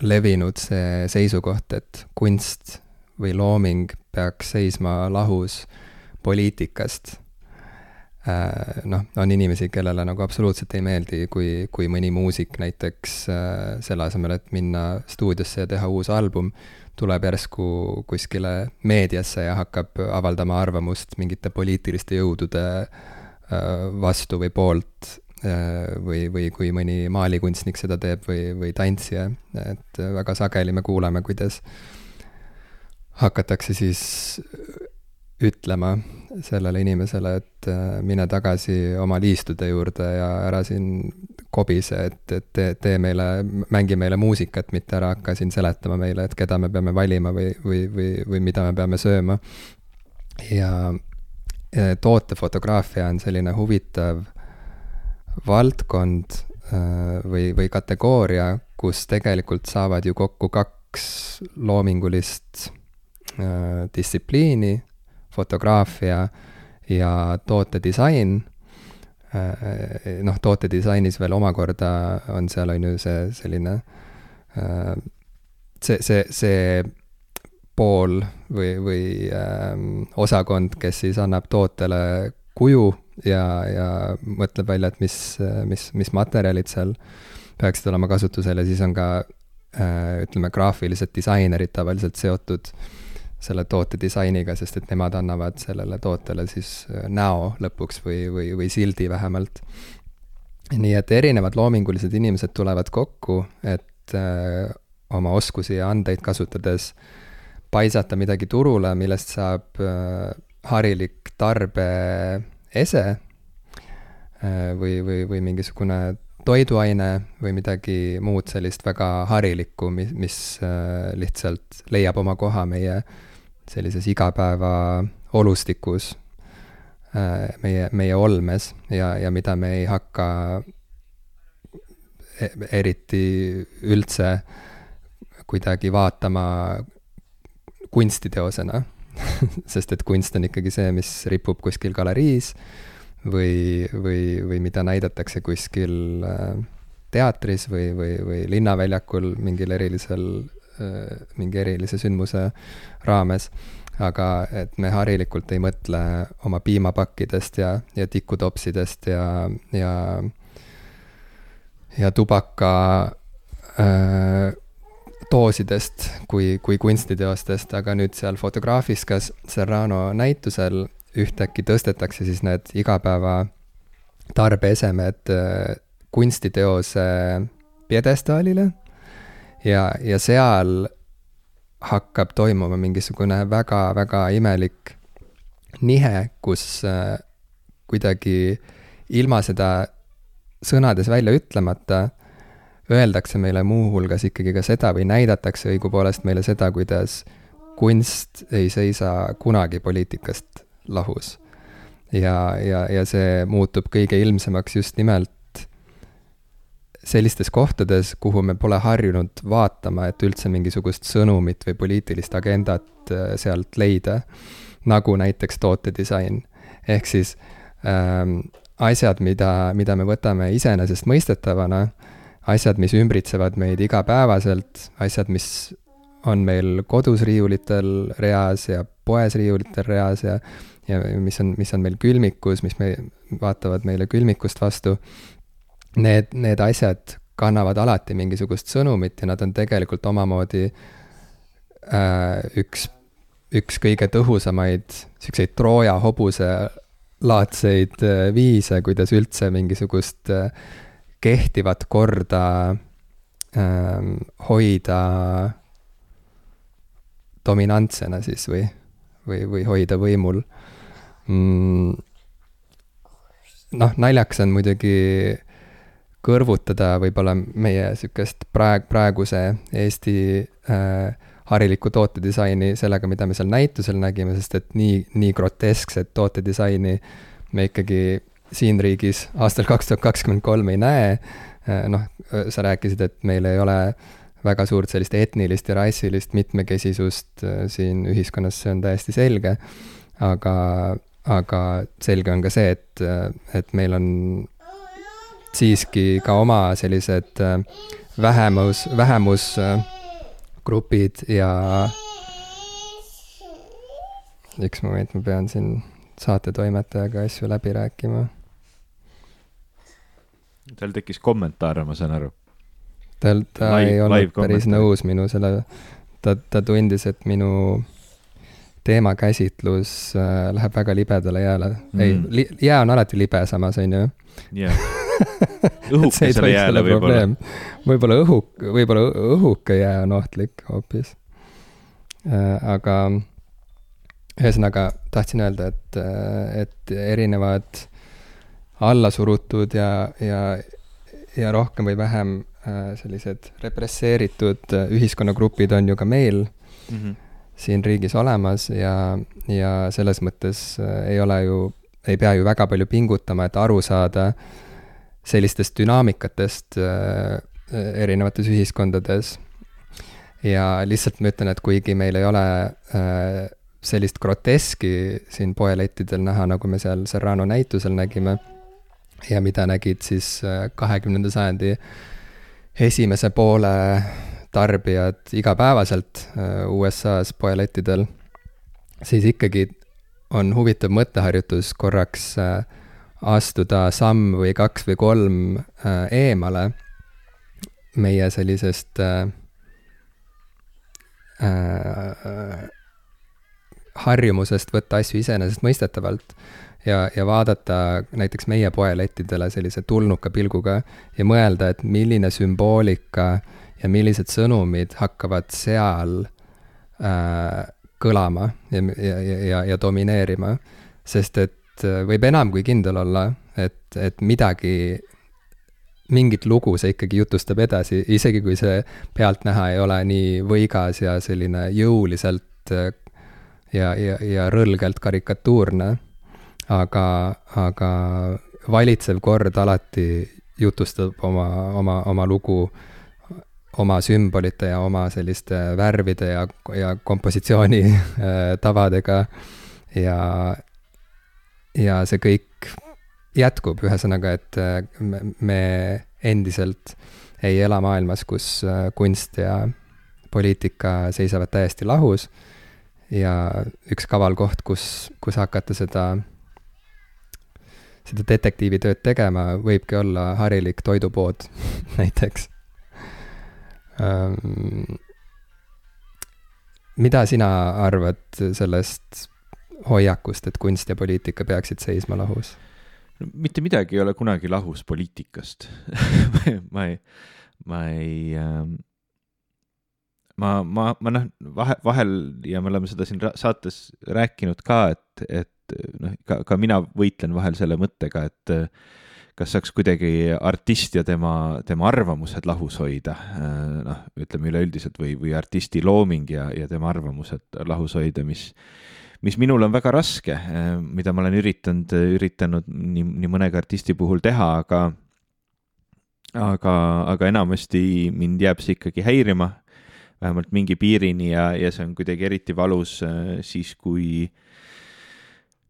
levinud see seisukoht, et kunst või looming peaks seisma lahus poliitikast. Äh, noh, on inimesi, kellele nagu absoluutselt ei meeldi, kui, kui mõni muusik näiteks äh, selle asemel, et minna stuudiosse ja teha uus album, tuleb järsku kuskile meediasse ja hakkab avaldama arvamust mingite poliitiliste jõudude äh, vastu või poolt Äh, või, või kui mõni maalikunstnik seda teeb või, või tantsija, et väga sageli me kuuleme, kuidas hakatakse siis ütlema sellele inimesele, et äh, mine tagasi oma liistude juurde ja ära siin kobise, et, et tee, tee meile, mängi meile muusikat, mitte ära hakka siin seletama meile, et keda me peame valima või, või, või, või mida me peame sööma. ja tootefotograafia on selline huvitav valdkond äh, või, või kategooria, kus tegelikult saavad ju kokku kaks loomingulist äh, distsipliini, fotograafia ja tootedisain noh, tootedisainis veel omakorda on seal, on ju, see selline see, see, see pool või, või ähm, osakond, kes siis annab tootele kuju ja, ja mõtleb välja, et mis, mis, mis materjalid seal peaksid olema kasutusel ja siis on ka äh, ütleme, graafilised disainerid tavaliselt seotud selle toote disainiga, sest et nemad annavad sellele tootele siis äh, näo lõpuks või, või, või sildi vähemalt. nii et erinevad loomingulised inimesed tulevad kokku, et äh, oma oskusi ja andeid kasutades paisata midagi turule, millest saab äh, harilik tarbeese äh, või, või, või mingisugune toiduaine või midagi muud sellist väga harilikku, mis, mis äh, lihtsalt leiab oma koha meie sellises igapäeva olustikus, meie, meie olmes ja, ja mida me ei hakka e-, eriti üldse äh, kuidagi vaatama kunstiteosena. (laughs) Sest et kunst on ikkagi see, mis ripub kuskil galeriis või, või, või mida näidatakse kuskil äh, teatris või, või, või linnaväljakul mingil erilisel, äh, mingi erilise sündmuse raames. aga et me harilikult ei mõtle oma piimapakkidest ja, ja tikutopsidest ja, ja, ja tubaka äh, doosidest kui, kui kunstiteostest, aga nüüd seal Fotografiskas Serrano näitusel ühtäkki tõstetakse siis need igapäeva tarbeesemed äh, kunstiteose pjedestaalile ja, ja seal hakkab toimuma mingisugune väga-väga imelik nihe, kus äh, kuidagi ilma seda sõnades välja ütlemata öeldakse meile muuhulgas ikkagi ka seda või näidatakse õigupoolest meile seda, kuidas kunst ei seisa kunagi poliitikast lahus. ja, ja, ja see muutub kõige ilmsemaks just nimelt sellistes kohtades, kuhu me pole harjunud vaatama, et üldse mingisugust sõnumit või poliitilist agendat äh, sealt leida, nagu näiteks tootedisain. ehk siis ähm, asjad, mida, mida me võtame iseenesestmõistetavana asjad, mis ümbritsevad meid igapäevaselt, asjad, mis on meil kodus riiulitel reas ja poes riiulitel reas ja ja mis on, mis on meil külmikus, mis me, vaatavad meile külmikust vastu, need, need asjad kannavad alati mingisugust sõnumit ja nad on tegelikult omamoodi äh, üks, üks kõige tõhusamaid niisuguseid Trooja hobuse laadseid äh, viise, kuidas üldse mingisugust äh, kehtivat korda ähm, hoida dominantsena siis või, või, või hoida võimul mm,. noh, naljakas on muidugi kõrvutada võib-olla meie sihukest praeg-, praeguse Eesti äh, harilikku tootedisaini sellega, mida me seal näitusel nägime, sest et nii, nii groteskset tootedisaini me ikkagi siin riigis aastal kaks tuhat kakskümmend kolm ei näe. Äh, noh, äh, sa rääkisid, et meil ei ole väga suurt sellist etnilist ja rassilist mitmekesisust äh, siin ühiskonnas, see on täiesti selge. aga, aga selge on ka see, et, et meil on siiski ka oma sellised vähemus, vähemusgrupid ja üks moment, ma pean siin saatetoimetajaga asju läbi rääkima tal tekkis kommentaare, ma saan aru. tal, ta live, ei olnud päris nõus minu selle, ta, ta tundis, et minu teemakäsitlus äh, läheb väga libedale jääle mm.. ei li,, jää on alati libe samas, on ju. jah. (laughs) (laughs) õhuke selle jääle võib-olla. võib-olla õhuk, võib-olla õhuke jää on ohtlik hoopis äh,. aga ühesõnaga tahtsin öelda, et, äh, et erinevad alla surutud ja, ja, ja rohkem või vähem äh, sellised represseeritud äh, ühiskonnagrupid on ju ka meil mm -hmm. siin riigis olemas ja, ja selles mõttes äh, ei ole ju, ei pea ju väga palju pingutama, et aru saada sellistest dünaamikatest erinevates ühiskondades. ja lihtsalt ma ütlen, et kuigi meil ei ole sellist groteski siin poelettidel näha, nagu me seal Serrano näitusel nägime ja mida nägid siis kahekümnenda sajandi esimese poole tarbijad igapäevaselt USA-s poelettidel, siis ikkagi on huvitav mõtteharjutus korraks astuda samm või kaks või kolm eemale meie sellisest äh, äh, harjumusest võtta asju iseenesestmõistetavalt ja, ja vaadata näiteks meie poelettidele sellise tulnuka pilguga ja mõelda, et milline sümboolika ja millised sõnumid hakkavad seal äh, kõlama ja, ja, ja, ja domineerima. sest et äh, võib enam kui kindel olla, et, et midagi mingit lugu see ikkagi jutustab edasi, isegi kui see pealtnäha ei ole nii võigas ja selline jõuliselt äh, ja, ja, ja rõlgelt karikatuurne. aga, aga valitsev kord alati jutustab oma, oma, oma lugu oma sümbolite ja oma selliste värvide ja, ja kompositsiooni äh, tavadega ja, ja see kõik jätkub, ühesõnaga, et äh, me endiselt ei ela maailmas, kus äh, kunst ja poliitika seisavad täiesti lahus. ja üks kaval koht, kus, kus hakata seda, seda detektiivitööd tegema, võibki olla harilik toidupood (laughs) näiteks mida sina arvad sellest hoiakust, et kunst ja poliitika peaksid seisma lahus? no mitte midagi ei ole kunagi lahus poliitikast (laughs) ma ei, ma ei ähm, ma, ma, ma noh, vahe, vahel ja me oleme seda siin saates rääkinud ka, et, et noh, ka, ka mina võitlen vahel selle mõttega, et kas saaks kuidagi artist ja tema, tema arvamused lahus hoida, noh, ütleme üleüldiselt või, või artisti looming ja, ja tema arvamused lahus hoida, mis mis minul on väga raske, eh, mida ma olen üritanud, üritanud nii, nii mõnegi artisti puhul teha, aga aga, aga enamasti mind jääb see ikkagi häirima, vähemalt mingi piirini ja, ja see on kuidagi eriti valus eh, siis, kui äh,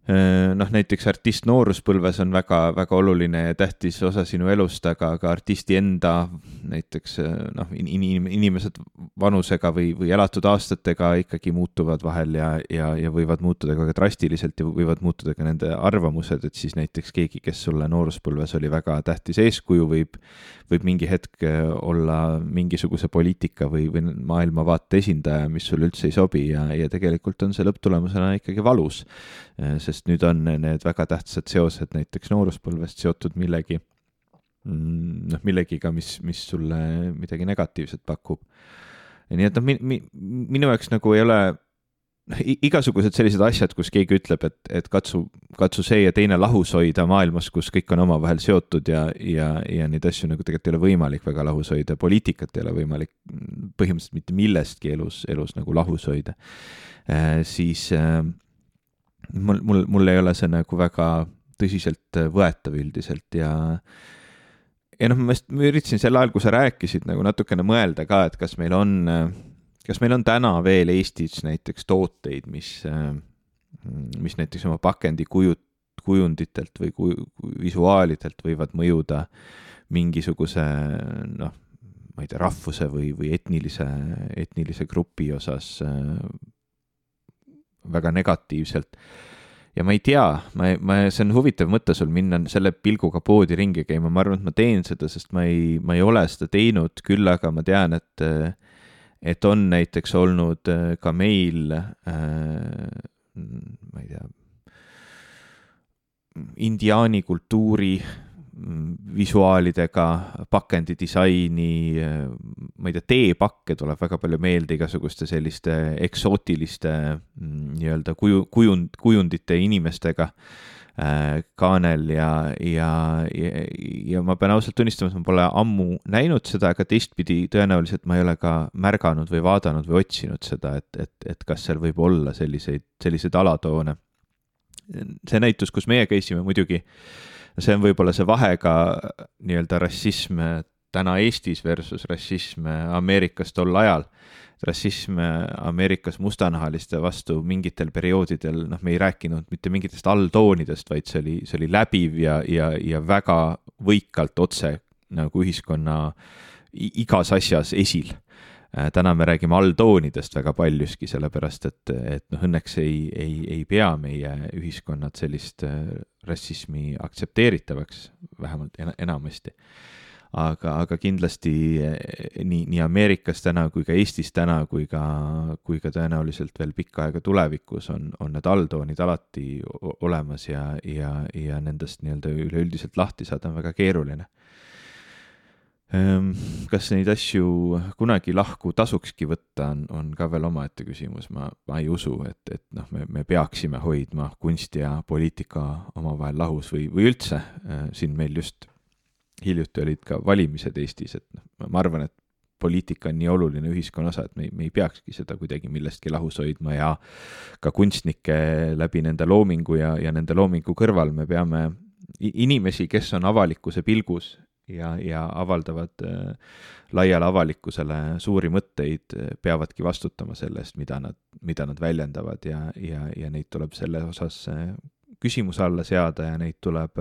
noh, näiteks artist nooruspõlves on väga-väga oluline ja tähtis osa sinu elust, aga ka artisti enda näiteks äh, noh in,, in, inimesed vanusega või, või elatud aastatega ikkagi muutuvad vahel ja, ja, ja võivad muutuda ka drastiliselt ja võivad muutuda ka nende arvamused, et siis näiteks keegi, kes sulle nooruspõlves oli väga tähtis eeskuju, võib, võib mingi hetk äh, olla mingisuguse poliitika või, või maailmavaate esindaja, mis sulle üldse ei sobi ja, ja tegelikult on see lõpptulemusena ikkagi valus. Sest sest nüüd on need väga tähtsad seosed näiteks nooruspõlvest seotud millegi, mm, noh, millegiga, mis, mis sulle midagi negatiivset pakub. nii et noh, mi-, mi-, minu jaoks nagu ei ole noh, igasugused sellised asjad, kus keegi ütleb, et, et katsu, katsu see ja teine lahus hoida maailmas, kus kõik on omavahel seotud ja, ja, ja neid asju nagu tegelikult ei ole võimalik väga lahus hoida, poliitikat ei ole võimalik põhimõtteliselt mitte millestki elus, elus nagu lahus hoida äh,, siis äh, mul, mul, mul ei ole see nagu väga tõsiselt võetav üldiselt ja ja noh, ma ma üritasin sel ajal, kui sa rääkisid nagu natukene mõelda ka, et kas meil on, kas meil on täna veel Eestis näiteks tooteid, mis, mis näiteks oma pakendi kuju, kujunditelt või kuju, visuaalidelt võivad mõjuda mingisuguse noh, ma ei tea, rahvuse või, või etnilise, etnilise grupi osas väga negatiivselt. ja ma ei tea, ma, ma, see on huvitav mõte sul minna selle pilguga poodi ringi käima, ma arvan, et ma teen seda, sest ma ei, ma ei ole seda teinud, küll aga ma tean, et et on näiteks olnud ka meil äh,, ma ei tea, indiaani kultuuri visuaalidega, pakendidisaini, ma ei tea, teepakke tuleb väga palju meelde igasuguste selliste eksootiliste mm, nii-öelda kuju, kujund, kujundite inimestega äh,. kaanel ja, ja, ja, ja ma pean ausalt tunnistama, et ma pole ammu näinud seda, aga teistpidi tõenäoliselt ma ei ole ka märganud või vaadanud või otsinud seda, et, et, et kas seal võib olla selliseid, selliseid alatoone. see näitus, kus meie käisime muidugi äh, see on võib-olla see vahe ka nii-öelda rassism täna Eestis versus rassism Ameerikas tol ajal. rassism Ameerikas mustanahaliste vastu mingitel perioodidel, noh, me ei rääkinud mitte mingitest alltoonidest, vaid see oli, see oli läbiv ja, ja, ja väga võikalt otse nagu ühiskonna igas asjas esil Äh, täna me räägime alltoonidest väga paljuski, sellepärast et, et noh, õnneks ei, ei, ei pea meie ühiskonnad sellist äh, rassismi aktsepteeritavaks, vähemalt enamasti. aga, aga kindlasti äh, nii, nii Ameerikas täna kui ka Eestis täna kui ka, kui ka tõenäoliselt veel pikka aega tulevikus on, on need alltoonid alati olemas ja, ja, ja nendest nii-öelda üleüldiselt lahti saada on väga keeruline kas neid asju kunagi lahku tasukski võtta, on, on ka veel omaette küsimus, ma, ma ei usu, et, et noh, me, me peaksime hoidma kunsti ja poliitika omavahel lahus või, või üldse, äh, siin meil just hiljuti olid ka valimised Eestis, et noh, ma arvan, et poliitika on nii oluline ühiskonna osa, et me, me ei peakski seda kuidagi millestki lahus hoidma ja ka kunstnikke läbi nende loomingu ja, ja nende loomingu kõrval me peame inimesi, kes on avalikkuse pilgus ja, ja avaldavad äh, laiale avalikkusele suuri mõtteid, äh, peavadki vastutama selle eest, mida nad, mida nad väljendavad ja, ja, ja neid tuleb selle osas äh, küsimuse alla seada ja neid tuleb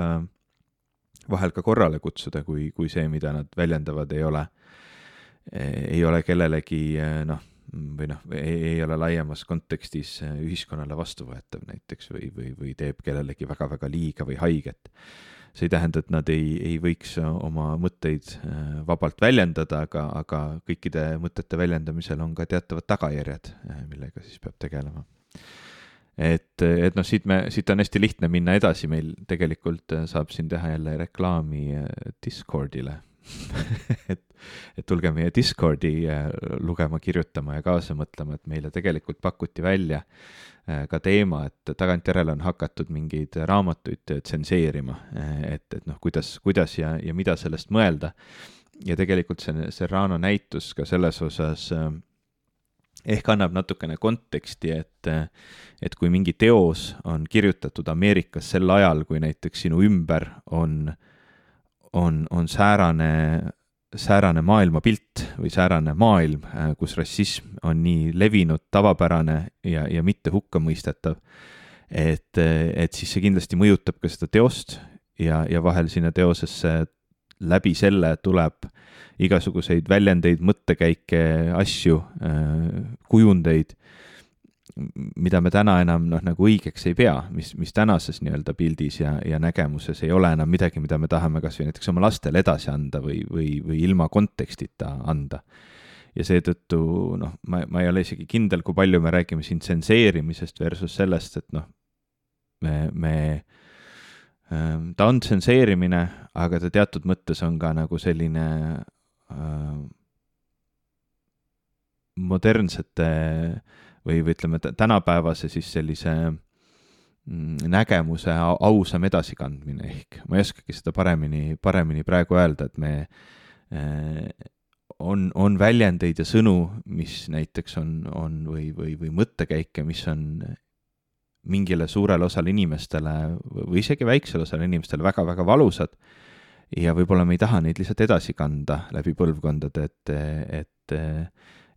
vahel ka korrale kutsuda, kui, kui see, mida nad väljendavad, ei ole, ei ole kellelegi noh, või noh, ei ole laiemas kontekstis ühiskonnale vastuvõetav näiteks või, või, või teeb kellelegi väga-väga liiga või haiget see ei tähenda, et nad ei, ei võiks oma mõtteid äh, vabalt väljendada, aga, aga kõikide mõtete väljendamisel on ka teatavad tagajärjed, äh, millega siis peab tegelema. et, et noh, siit me, siit on hästi lihtne minna edasi, meil tegelikult äh, saab siin teha jälle reklaami Discordile (laughs) et, et tulge meie Discordi lugema, kirjutama ja kaasa mõtlema, et meile tegelikult pakuti välja äh, Äh, ka teema, et tagantjärele on hakatud mingeid raamatuid tsenseerima, äh, et, et noh, kuidas, kuidas ja, ja mida sellest mõelda. ja tegelikult see Serrano näitus ka selles osas äh, ehk annab natukene konteksti, et, et kui mingi teos on kirjutatud Ameerikas sel ajal, kui näiteks sinu ümber on, on, on säärane säärane maailmapilt või säärane maailm, äh, kus rassism on nii levinud, tavapärane ja, ja mitte hukkamõistetav, et, et siis see kindlasti mõjutab ka seda teost ja, ja vahel sinna teosesse läbi selle tuleb igasuguseid väljendeid, mõttekäike, asju, äh, kujundeid mida me täna enam noh, nagu õigeks ei pea, mis, mis tänases nii-öelda pildis ja, ja nägemuses ei ole enam midagi, mida me tahame kas või näiteks oma lastele edasi anda või, või, või ilma kontekstita anda. ja seetõttu noh, ma, ma ei ole isegi kindel, kui palju me räägime siin tsenseerimisest versus sellest, et noh, me, me ähm, ta on tsenseerimine, aga ta teatud mõttes on ka nagu selline äh, modernsete äh, või, või ütleme, tänapäevase siis sellise mm, nägemuse ausam edasikandmine ehk. Ma ei oskagi seda paremini, paremini praegu öelda, et me äh, on, on väljendeid ja sõnu, mis näiteks on, on või, või, või mõttekäike, mis on mingile suurele osale inimestele või isegi väiksele osale inimestele väga-väga valusad ja võib-olla me ei taha neid lihtsalt edasi kanda läbi põlvkondade, et, et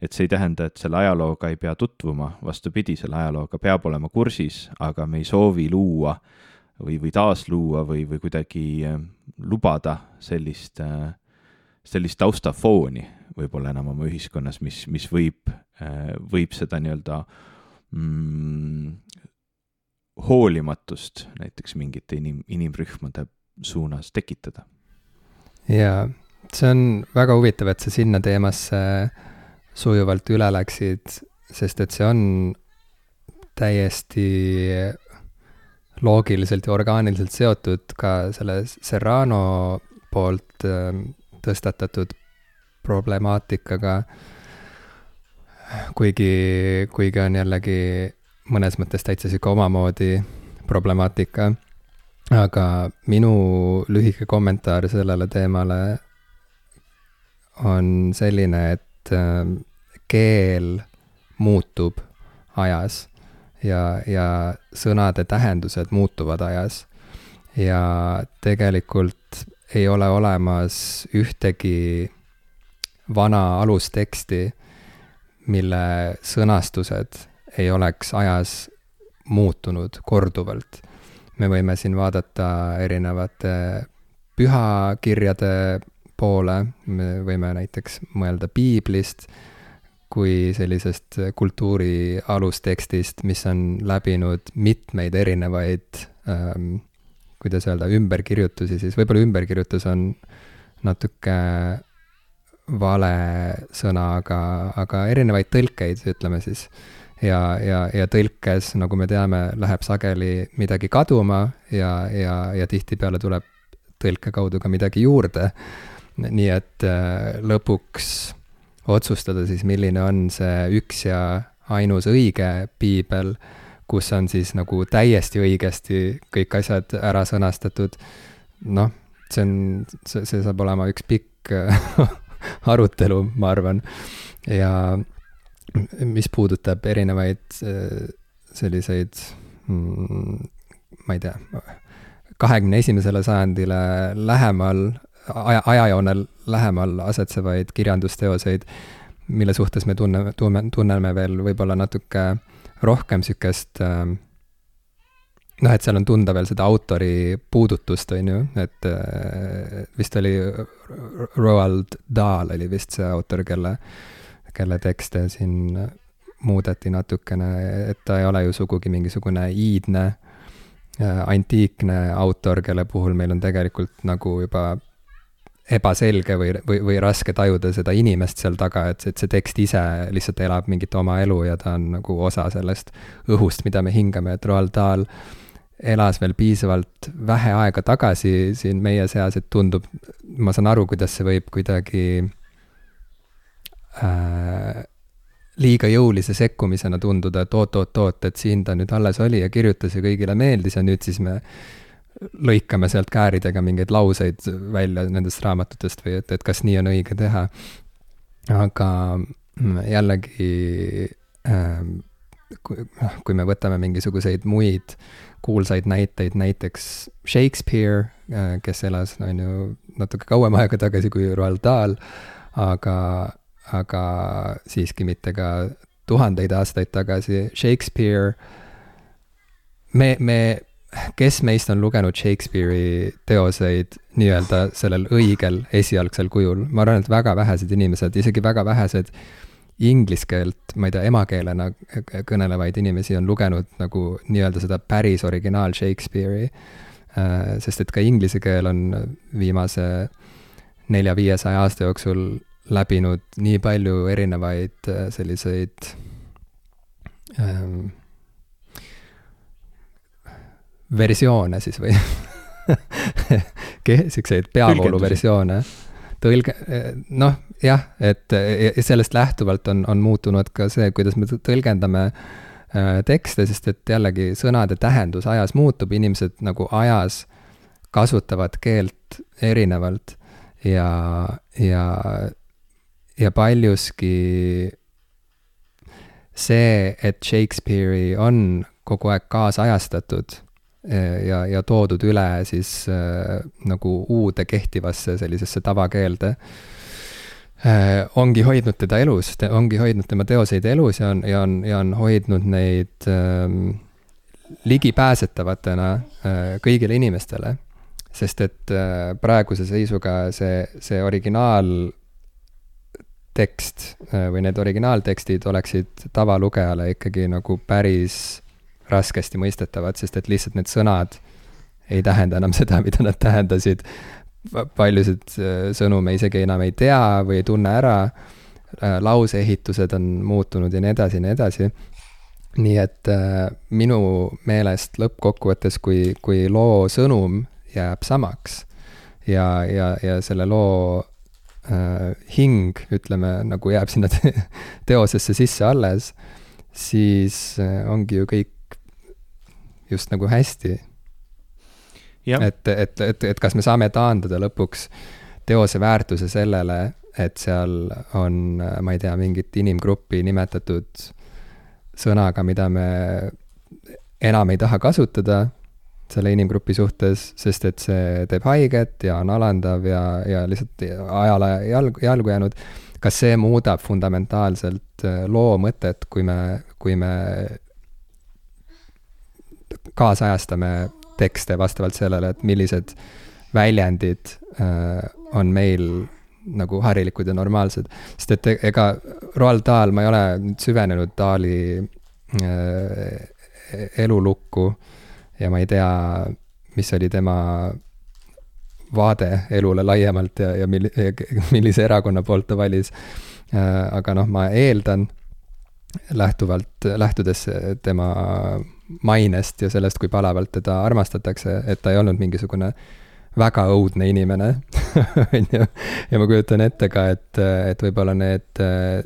et see ei tähenda, et selle ajalooga ei pea tutvuma, vastupidi, selle ajalooga peab olema kursis, aga me ei soovi luua või, või taasluua või, või kuidagi äh, lubada sellist, äh, sellist taustafooni võib-olla enam oma ühiskonnas, mis, mis võib, äh, võib seda nii-öelda mm, hoolimatust näiteks mingite inim, inimrühmade suunas tekitada. jaa, see on väga huvitav, et sa sinna teemasse äh, sujuvalt üle läksid, sest et see on täiesti loogiliselt ja orgaaniliselt seotud ka selle Serrano poolt ähm, tõstatatud problemaatikaga, kuigi, kuigi on jällegi mõnes mõttes täitsa sihuke omamoodi problemaatika. aga minu lühike kommentaar sellele teemale on selline, et ähm, keel muutub ajas ja, ja sõnade tähendused muutuvad ajas. ja tegelikult ei ole olemas ühtegi vana alusteksti, mille sõnastused ei oleks ajas muutunud korduvalt. me võime siin vaadata erinevate pühakirjade poole, me võime näiteks mõelda piiblist kui sellisest kultuuri alustekstist, mis on läbinud mitmeid erinevaid ähm, kuidas öelda, ümberkirjutusi, siis võib-olla ümberkirjutus on natuke vale sõna, aga, aga erinevaid tõlkeid, ütleme siis. ja, ja, ja tõlkes, nagu me teame, läheb sageli midagi kaduma ja, ja, ja tihtipeale tuleb tõlke kaudu ka midagi juurde. nii et äh, lõpuks otsustada siis, milline on see üks ja ainus õige piibel kus on siis nagu täiesti õigesti kõik asjad ära sõnastatud. noh, see on, see, see saab olema üks pikk (laughs) arutelu, ma arvan. ja mis puudutab erinevaid äh, selliseid mm, ma ei tea, kahekümne esimesele sajandile lähemal, aja, ajajoonel lähemal asetsevaid kirjandusteoseid, mille suhtes me tunne, tunne, tunneme veel võib-olla natuke rohkem sihukest äh, noh, et seal on tunda veel seda autori puudutust, on ju, et äh, vist oli Roald Dahl oli vist see autor, kelle, kelle tekste siin muudeti natukene, et ta ei ole ju sugugi mingisugune iidne äh, antiikne autor, kelle puhul meil on tegelikult nagu juba ebaselge või, või, või raske tajuda seda inimest seal taga, et, et see tekst ise lihtsalt elab mingit oma elu ja ta on nagu osa sellest õhust, mida me hingame, et Roald Dahl elas veel piisavalt vähe aega tagasi siin meie seas, et tundub, ma saan aru, kuidas see võib kuidagi äh, liiga jõulise sekkumisena tunduda, et oot-oot-oot, et siin ta nüüd alles oli ja kirjutas ja kõigile meeldis ja nüüd siis me lõikame sealt kääridega mingeid lauseid välja nendest raamatutest või et, et kas nii on õige teha. aga mm, jällegi äh, kui, noh, kui me võtame mingisuguseid muid kuulsaid näiteid, näiteks Shakespeare äh,, kes elas, on ju, natuke kauem aega tagasi kui Roald Dahl, aga, aga siiski mitte ka tuhandeid aastaid tagasi, Shakespeare, me, me kes meist on lugenud Shakespeare'i teoseid nii-öelda sellel õigel esialgsel kujul, ma arvan, et väga vähesed inimesed, isegi väga vähesed inglise keelt, ma ei tea, emakeelena kõnelevaid inimesi on lugenud nagu nii-öelda seda päris originaal Shakespeare'i. Äh, sest et ka inglise keel on viimase nelja-viiesaja aasta jooksul läbinud nii palju erinevaid äh, selliseid ähm, versioone siis või (laughs) siukseid peavooluversioone. tõlge, noh, jah, et sellest lähtuvalt on, on muutunud ka see, kuidas me tõlgendame äh, tekste, sest et jällegi sõnade tähendus ajas muutub, inimesed nagu ajas kasutavad keelt erinevalt ja, ja, ja paljuski see, et Shakespeare'i on kogu aeg kaasajastatud ja, ja toodud üle siis äh, nagu uude kehtivasse sellisesse tavakeelde äh,. ongi hoidnud teda elus, ongi hoidnud tema teoseid elus ja on, ja on, ja on hoidnud neid äh, ligipääsetavatena äh, kõigile inimestele. sest et äh, praeguse seisuga see, see originaal tekst või need originaaltekstid oleksid tavalugejale ikkagi nagu päris raskesti mõistetavad, sest et lihtsalt need sõnad ei tähenda enam seda, mida nad tähendasid. paljusid äh, sõnu me isegi enam ei tea või ei tunne ära. Äh, lauseehitused on muutunud ja nii edasi ja nii edasi. nii et äh, minu meelest lõppkokkuvõttes, kui, kui loo sõnum jääb samaks ja, ja, ja selle loo äh, hing, ütleme, nagu jääb sinna te (laughs) teosesse sisse alles, siis ongi ju kõik just nagu hästi. et, et, et, et kas me saame taandada lõpuks teose väärtuse sellele, et seal on, ma ei tea, mingit inimgruppi nimetatud sõnaga, mida me enam ei taha kasutada selle inimgrupi suhtes, sest et see teeb haiget ja on alandav ja, ja lihtsalt ajale jalg, jalgu jäänud. kas see muudab fundamentaalselt äh, loo mõtet, kui me, kui me kaasajastame tekste vastavalt sellele, et millised väljendid äh, on meil nagu harilikud ja normaalsed. sest et ega Roald Dahl, ma ei ole nüüd süvenenud Dahli äh, elulukku ja ma ei tea, mis oli tema vaade elule laiemalt ja, ja milli-, millise erakonna poolt ta valis äh,. aga noh, ma eeldan lähtuvalt, lähtudes tema mainest ja sellest, kui palavalt teda armastatakse, et ta ei olnud mingisugune väga õudne inimene (laughs) on ju. ja ma kujutan ette ka, et, et võib-olla need äh,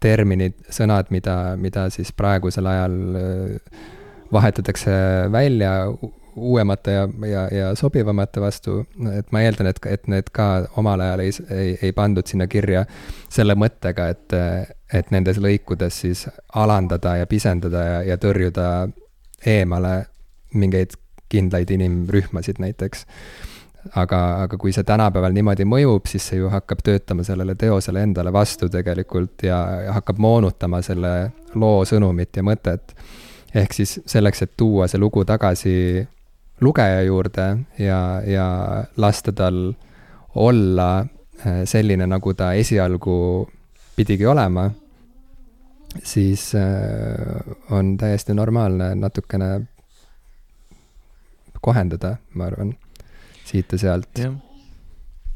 terminid, sõnad, mida, mida siis praegusel ajal äh, vahetatakse välja uuemate ja, ja, ja sobivamate vastu, et ma eeldan, et, et need ka omal ajal ei, ei, ei pandud sinna kirja selle mõttega, et, et nendes lõikudes siis alandada ja pisendada ja, ja tõrjuda eemale mingeid kindlaid inimrühmasid näiteks. aga, aga kui see tänapäeval niimoodi mõjub, siis see ju hakkab töötama sellele teosele endale vastu tegelikult ja, ja hakkab moonutama selle loo sõnumit ja mõtet. ehk siis selleks, et tuua see lugu tagasi lugeja juurde ja, ja lasta tal olla äh, selline, nagu ta esialgu pidigi olema, siis äh, on täiesti normaalne natukene kohendada, ma arvan, siit ja sealt.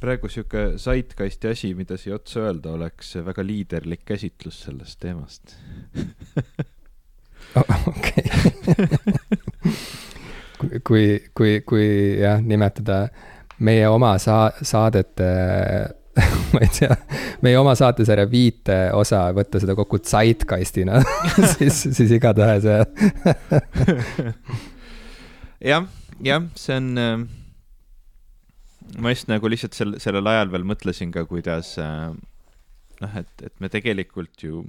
praegu sihuke saitkasti asi, mida siia otsa öelda, oleks väga liiderlik käsitlus sellest teemast. (laughs) Okei (laughs) kui, kui, kui jah, nimetada meie oma saa-, saadete (laughs) ma ei tea, meie oma saatesarja viite osa, võtta seda kokku Zeitgeistina (laughs) siis, siis igatahes (laughs) jah, jah, see on ma just nagu lihtsalt sel, sellel ajal veel mõtlesin ka, kuidas noh, et, et me tegelikult ju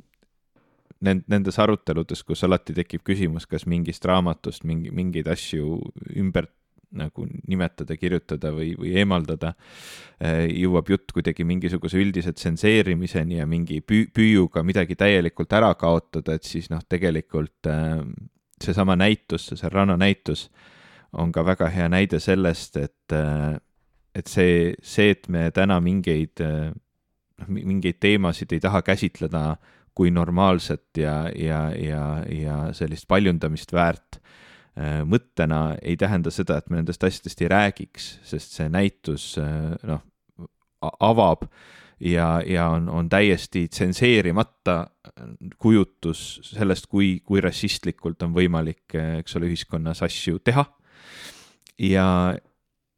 nend-, nendes aruteludes, kus alati tekib küsimus, kas mingist raamatust mingi, mingeid asju ümber nagu nimetada, kirjutada või, või eemaldada, äh, jõuab jutt kuidagi mingisuguse üldise tsenseerimiseni ja mingi püü-, püüuga midagi täielikult ära kaotada, et siis noh, tegelikult seesama näitus, see Serrano näitus äh, on ka väga hea näide sellest, et, äh, et see, see, et me täna mingeid, äh, noh, mingeid teemasid ei taha käsitleda kui normaalset ja, ja, ja, ja sellist paljundamist väärt äh, mõttena, ei tähenda seda, et me nendest asjadest ei räägiks, sest see näitus noh, avab ja, ja on, on täiesti tsenseerimata kujutus sellest, kui, kui rassistlikult on võimalik, eks ole, ühiskonnas asju teha. Ja,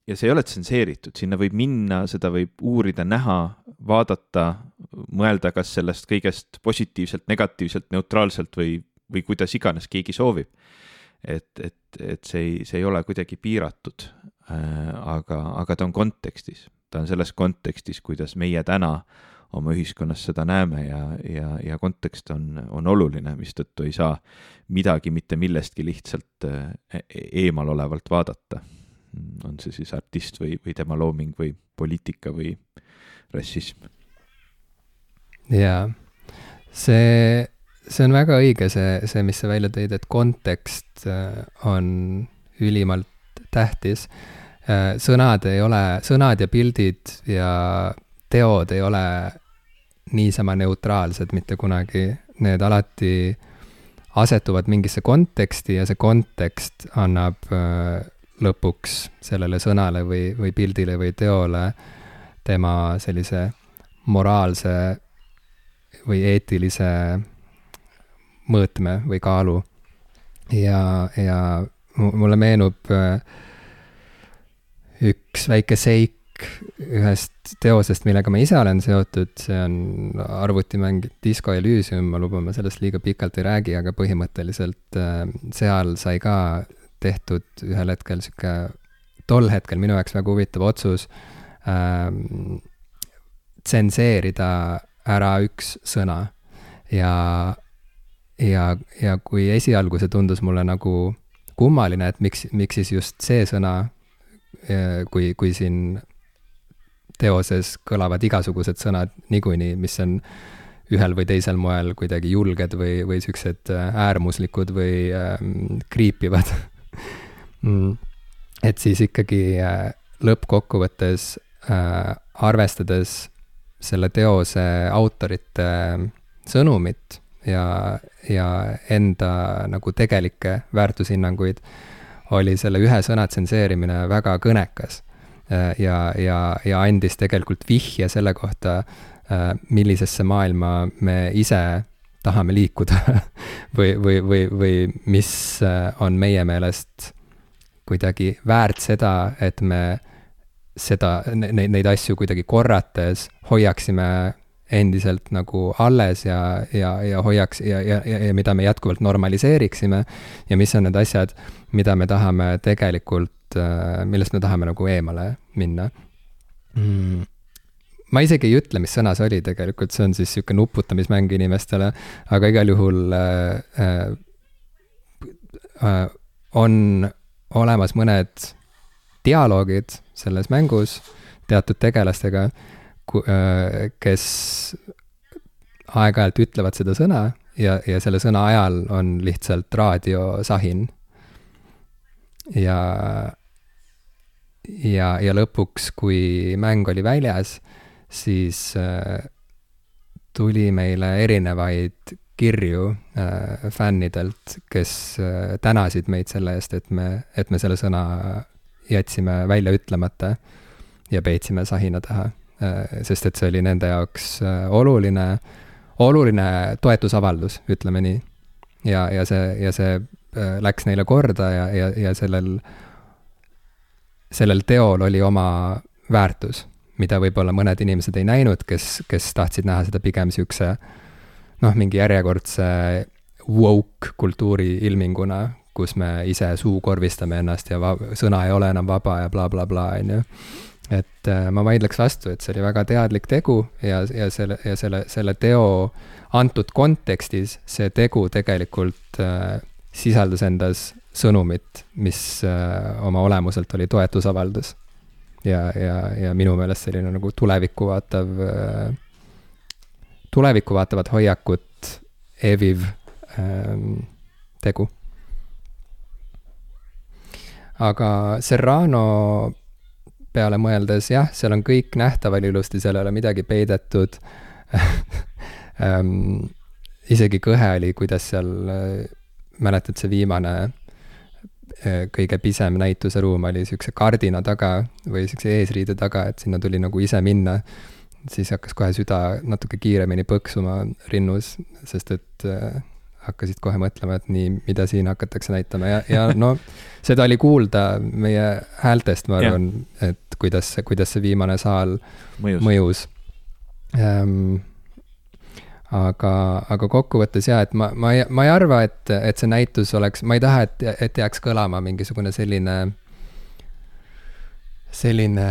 ja see ei ole tsenseeritud, sinna võib minna, seda võib uurida, näha, vaadata, mõelda, kas sellest kõigest positiivselt, negatiivselt, neutraalselt või, või kuidas iganes keegi soovib. et, et, et see ei, see ei ole kuidagi piiratud äh,, aga, aga ta on kontekstis, ta on selles kontekstis, kuidas meie täna oma ühiskonnas seda näeme ja, ja, ja kontekst on, on oluline, mistõttu ei saa midagi mitte millestki lihtsalt e-, eemalolevalt vaadata. on see siis artist või, või tema looming või poliitika või rassism. jaa, see, see on väga õige, see, see, mis sa välja tõid, et kontekst äh, on ülimalt tähtis. Äh, sõnad ei ole, sõnad ja pildid ja teod ei ole niisama neutraalsed mitte kunagi, need alati asetuvad mingisse konteksti ja see kontekst annab äh, lõpuks sellele sõnale või, või pildile või teole tema sellise moraalse või eetilise mõõtme või kaalu. ja, ja mulle meenub äh, üks väike seik, ühest teosest, millega ma ise olen seotud, see on arvutimäng Disco Elysium, ma luban, ma sellest liiga pikalt ei räägi, aga põhimõtteliselt äh, seal sai ka tehtud ühel hetkel sihuke, tol hetkel minu jaoks väga huvitav otsus ähm, tsenseerida ära üks sõna ja, ja, ja kui esialgu see tundus mulle nagu kummaline, et miks, miks siis just see sõna, kui, kui siin teoses kõlavad igasugused sõnad niikuinii, mis on ühel või teisel moel kuidagi julged või, või siuksed äärmuslikud või ähm, kriipivad (laughs) mm. et siis ikkagi äh, lõppkokkuvõttes äh, arvestades selle teose autorite sõnumit ja, ja enda nagu tegelikke väärtushinnanguid, oli selle ühe sõna tsenseerimine väga kõnekas. ja, ja, ja andis tegelikult vihje selle kohta, millisesse maailma me ise tahame liikuda (laughs) või, või, või, või mis on meie meelest kuidagi väärt seda, et me seda, neid, neid asju kuidagi korrates hoiaksime endiselt nagu alles ja, ja, ja hoiaks ja, ja, ja, ja mida me jätkuvalt normaliseeriksime. ja mis on need asjad, mida me tahame tegelikult, äh, millest me tahame nagu eemale minna mm ma isegi ei ütle, mis sõna see oli tegelikult, see on siis sihuke nuputamismäng inimestele, aga igal juhul äh, äh, on olemas mõned dialoogid selles mängus teatud tegelastega Äh, kes aeg-ajalt ütlevad seda sõna ja, ja selle sõna ajal on lihtsalt raadiosahin. ja, ja, ja lõpuks, kui mäng oli väljas, siis äh, tuli meile erinevaid kirju äh, fännidelt, kes äh, tänasid meid selle eest, et me, et me selle sõna jätsime välja ütlemata ja peitsime sahina taha Äh, sest et see oli nende jaoks äh, oluline, oluline toetusavaldus, ütleme nii. ja, ja see, ja see äh, läks neile korda ja, ja, ja sellel, sellel teol oli oma väärtus, mida võib-olla mõned inimesed ei näinud, kes, kes tahtsid näha seda pigem niisuguse noh, mingi järjekordse woke kultuuri ilminguna, kus me ise suukorvistame ennast ja sõna ei ole enam vaba ja blablabla bla, bla, on ju et äh, ma vaidleks vastu, et see oli väga teadlik tegu ja, ja selle, ja selle, selle teo antud kontekstis see tegu tegelikult äh, sisaldas endas sõnumit, mis äh, oma olemuselt oli toetusavaldus. ja, ja, ja minu meelest selline nagu tulevikku vaatav äh,, tulevikku vaatavat hoiakut eviv äh, tegu. Aga Serrano peale mõeldes, jah, seal on kõik nähtaval ilusti, seal ei ole midagi peidetud um, (laughs) isegi kõhe oli, kuidas seal, mäletad, see viimane äh, kõige pisem näituseruum oli niisuguse kardina taga või niisuguse eesriide taga, et sinna tuli nagu ise minna. siis hakkas kohe süda natuke kiiremini põksuma rinnus, sest et äh, hakkasid kohe mõtlema, et nii, mida siin hakatakse näitama. Ja, ja no seda oli kuulda meie häältest, ma arvan, et kuidas, kuidas see viimane saal mõjus, mõjus.. Ähm, aga, aga kokkuvõttes jaa, et ma, ma ei, ma ei arva, et, et see näitus oleks, ma ei taha, et, et jääks kõlama mingisugune selline, selline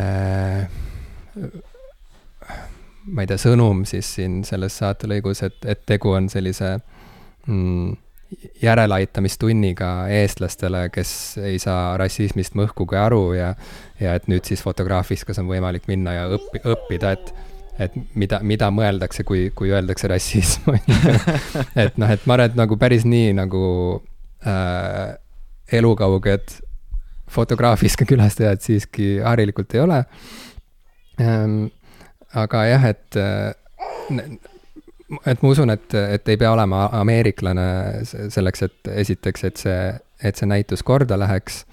ma ei tea, sõnum siis siin selles saatelõigus, et, et tegu on sellise mm, järeleaitamistunniga eestlastele, kes ei saa rassismist mõhkugi aru ja, ja et nüüd siis fotograafikas on võimalik minna ja õppi, õppida, et, et mida, mida mõeldakse, kui, kui öeldakse rassism, on ju. (laughs) et noh, et ma arvan, et nagu päris nii nagu äh, elukauged fotograafiska külastajad siiski harilikult ei ole ähm,. aga jah, et äh, et ma usun, et, et ei pea olema ameeriklane selleks, et esiteks, et see, et see näitus korda läheks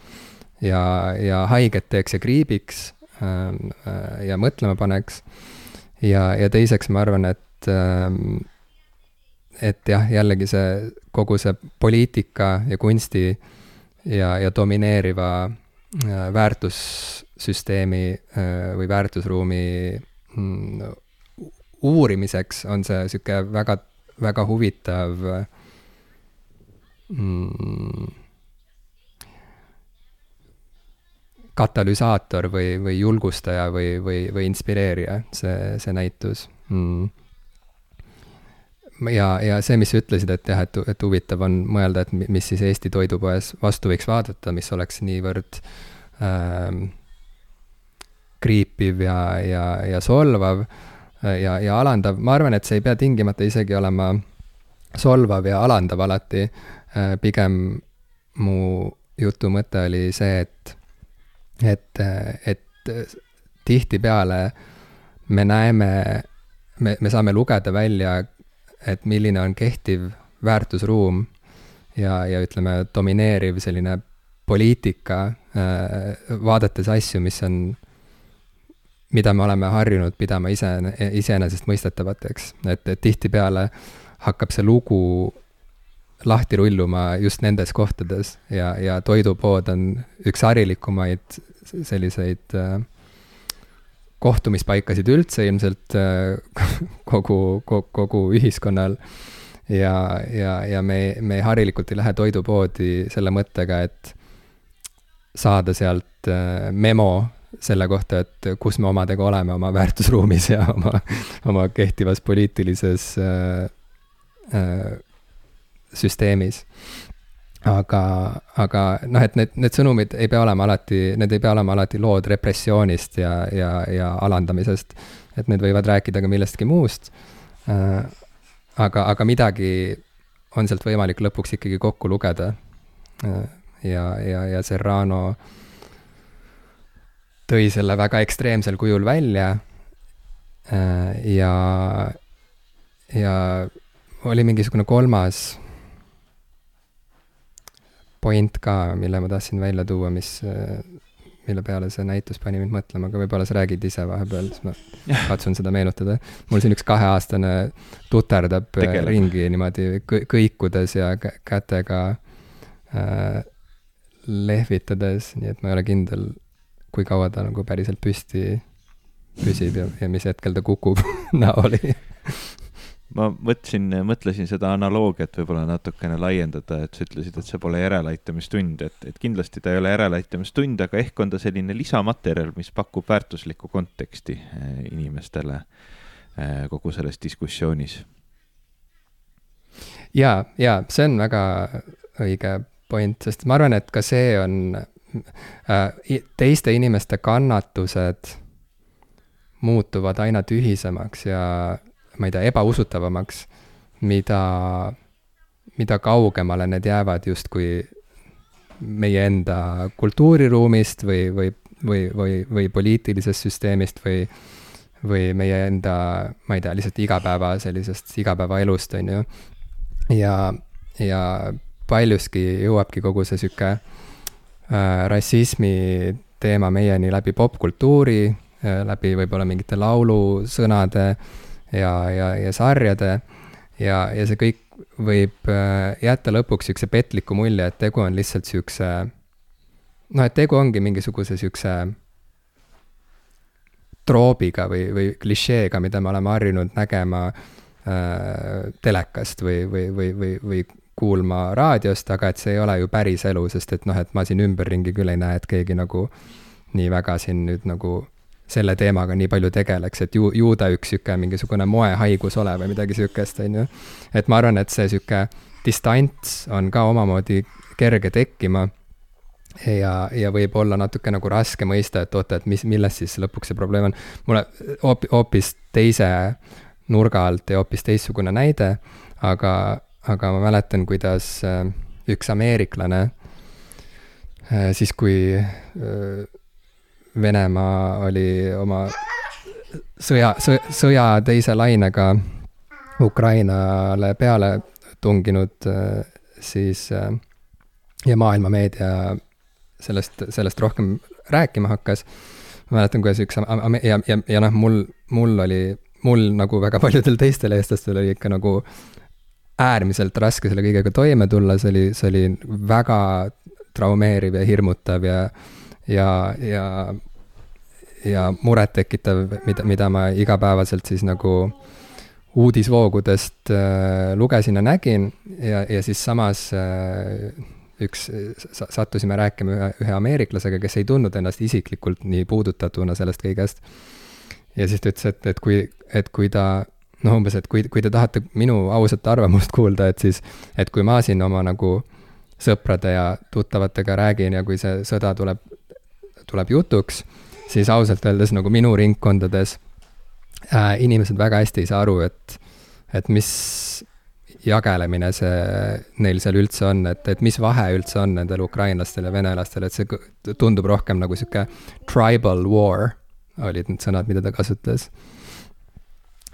ja, ja haiget teeks ja kriibiks ähm, äh, ja mõtlema paneks. ja, ja teiseks ma arvan, et äh, et jah, jällegi see, kogu see poliitika ja kunsti ja, ja domineeriva äh, väärtussüsteemi äh, või väärtusruumi mm, uurimiseks on see sihuke väga, väga huvitav mm, katalüsaator või, või julgustaja või, või, või inspireerija, see, see näitus mm.. ja, ja see, mis sa ütlesid, et jah, et, et huvitav on mõelda, et mis siis Eesti toidupoes vastu võiks vaadata, mis oleks niivõrd ähm, kriipiv ja, ja, ja solvav ja, ja alandav, ma arvan, et see ei pea tingimata isegi olema solvav ja alandav alati äh,. pigem mu jutu mõte oli see, et, et, et tihtipeale me näeme, me, me saame lugeda välja et milline on kehtiv väärtusruum ja, ja ütleme, domineeriv selline poliitika, äh, vaadates asju, mis on, mida me oleme harjunud pidama ise, iseenesestmõistetavateks, et, et tihtipeale hakkab see lugu lahti rulluma just nendes kohtades ja, ja toidupood on üks harilikumaid selliseid äh, kohtumispaikasid üldse ilmselt äh, (laughs) kogu, kogu, kogu ühiskonnal. ja, ja, ja me, me harilikult ei lähe toidupoodi selle mõttega, et saada sealt äh, memo selle kohta, et kus me omadega oleme oma väärtusruumis ja oma, oma kehtivas poliitilises äh, äh, süsteemis aga, aga noh, et need, need sõnumid ei pea olema alati, need ei pea olema alati lood repressioonist ja, ja, ja alandamisest. et need võivad rääkida ka millestki muust äh,. aga, aga midagi on sealt võimalik lõpuks ikkagi kokku lugeda äh,. ja, ja, ja Serrano tõi selle väga ekstreemsel kujul välja äh,. ja, ja oli mingisugune kolmas point ka, mille ma tahtsin välja tuua, mis, mille peale see näitus pani mind mõtlema, aga võib-olla sa räägid ise vahepeal, siis ma (laughs) katsun seda meenutada. mul siin üks kaheaastane tuterdab Tegeleb. ringi niimoodi kõikudes ja kätega äh, lehvitades, nii et ma ei ole kindel, kui kaua ta nagu päriselt püsti püsib ja, ja mis hetkel ta kukub (laughs) näoli ma mõtlesin, mõtlesin seda analoogiat võib-olla natukene laiendada, et sa ütlesid, et see pole järeleaitamistund, et, et kindlasti ta ei ole järeleaitamistund, aga ehk on ta selline lisamaterjal, mis pakub väärtuslikku konteksti eh, inimestele eh, kogu selles diskussioonis. ja, ja see on väga õige point, sest ma arvan, et ka see on teiste inimeste kannatused muutuvad aina tühisemaks ja ma ei tea, ebausutavamaks, mida, mida kaugemale need jäävad justkui meie enda kultuuriruumist või, või, või, või, või poliitilisest süsteemist või, või meie enda, ma ei tea, lihtsalt igapäeva sellisest igapäevaelust, on ju. ja, ja paljuski jõuabki kogu see sihuke äh, rassismi teema meieni läbi popkultuuri äh,, läbi võib-olla mingite laulusõnade äh,, ja, ja, ja sarjade. Ja, ja see kõik võib äh, jätta lõpuks niisuguse petliku mulje, et tegu on lihtsalt niisuguse, noh, et tegu ongi mingisuguse niisuguse troobiga või, või klišeega, mida me oleme harjunud nägema äh, telekast või, või, või, või, või kuulma raadiost, aga et see ei ole ju päris elu, sest et noh, et ma siin ümberringi küll ei näe, et keegi nagu nii väga siin nüüd nagu selle teemaga nii palju tegeleks, et ju, ju ta üks sihuke mingisugune moehaigus ole või midagi sihukest, on ju. et ma arvan, et see sihuke distants on ka omamoodi kerge tekkima. ja, ja võib olla natuke nagu raske mõista, et oota, et mis, milles siis lõpuks see probleem on. mulle hoop-, hoopis teise nurga alt ja hoopis teistsugune näide, aga, aga ma mäletan, kuidas äh, üks ameeriklane äh, siis, kui äh, Venemaa oli oma sõja, sõja teise lainega Ukrainale peale tunginud, siis ja maailmameedia sellest, sellest rohkem rääkima hakkas. ma mäletan, kuidas üks ja, ja, ja noh, mul, mul oli, mul nagu väga paljudel teistel eestlastel oli ikka nagu äärmiselt raske selle kõigega toime tulla, see oli, see oli väga traumeeriv ja hirmutav ja ja, ja, ja murettekitav, mida, mida ma igapäevaselt siis nagu uudisvoogudest äh, lugesin ja nägin ja, ja siis samas äh, üks, sattusime rääkima ühe, ühe ameeriklasega, kes ei tundnud ennast isiklikult nii puudutatuna sellest kõigest. ja siis ta ütles, et, et kui, et kui ta noh, umbes, et kui, kui te tahate minu ausat arvamust kuulda, et siis, et kui ma siin oma nagu sõprade ja tuttavatega räägin ja kui see sõda tuleb, tuleb jutuks, siis ausalt öeldes nagu minu ringkondades äh, inimesed väga hästi ei saa aru, et, et mis jagelemine see neil seal üldse on, et, et mis vahe üldse on nendel ukrainlastel ja venelastel, et see tundub rohkem nagu sihuke tribal war olid need sõnad, mida ta kasutas.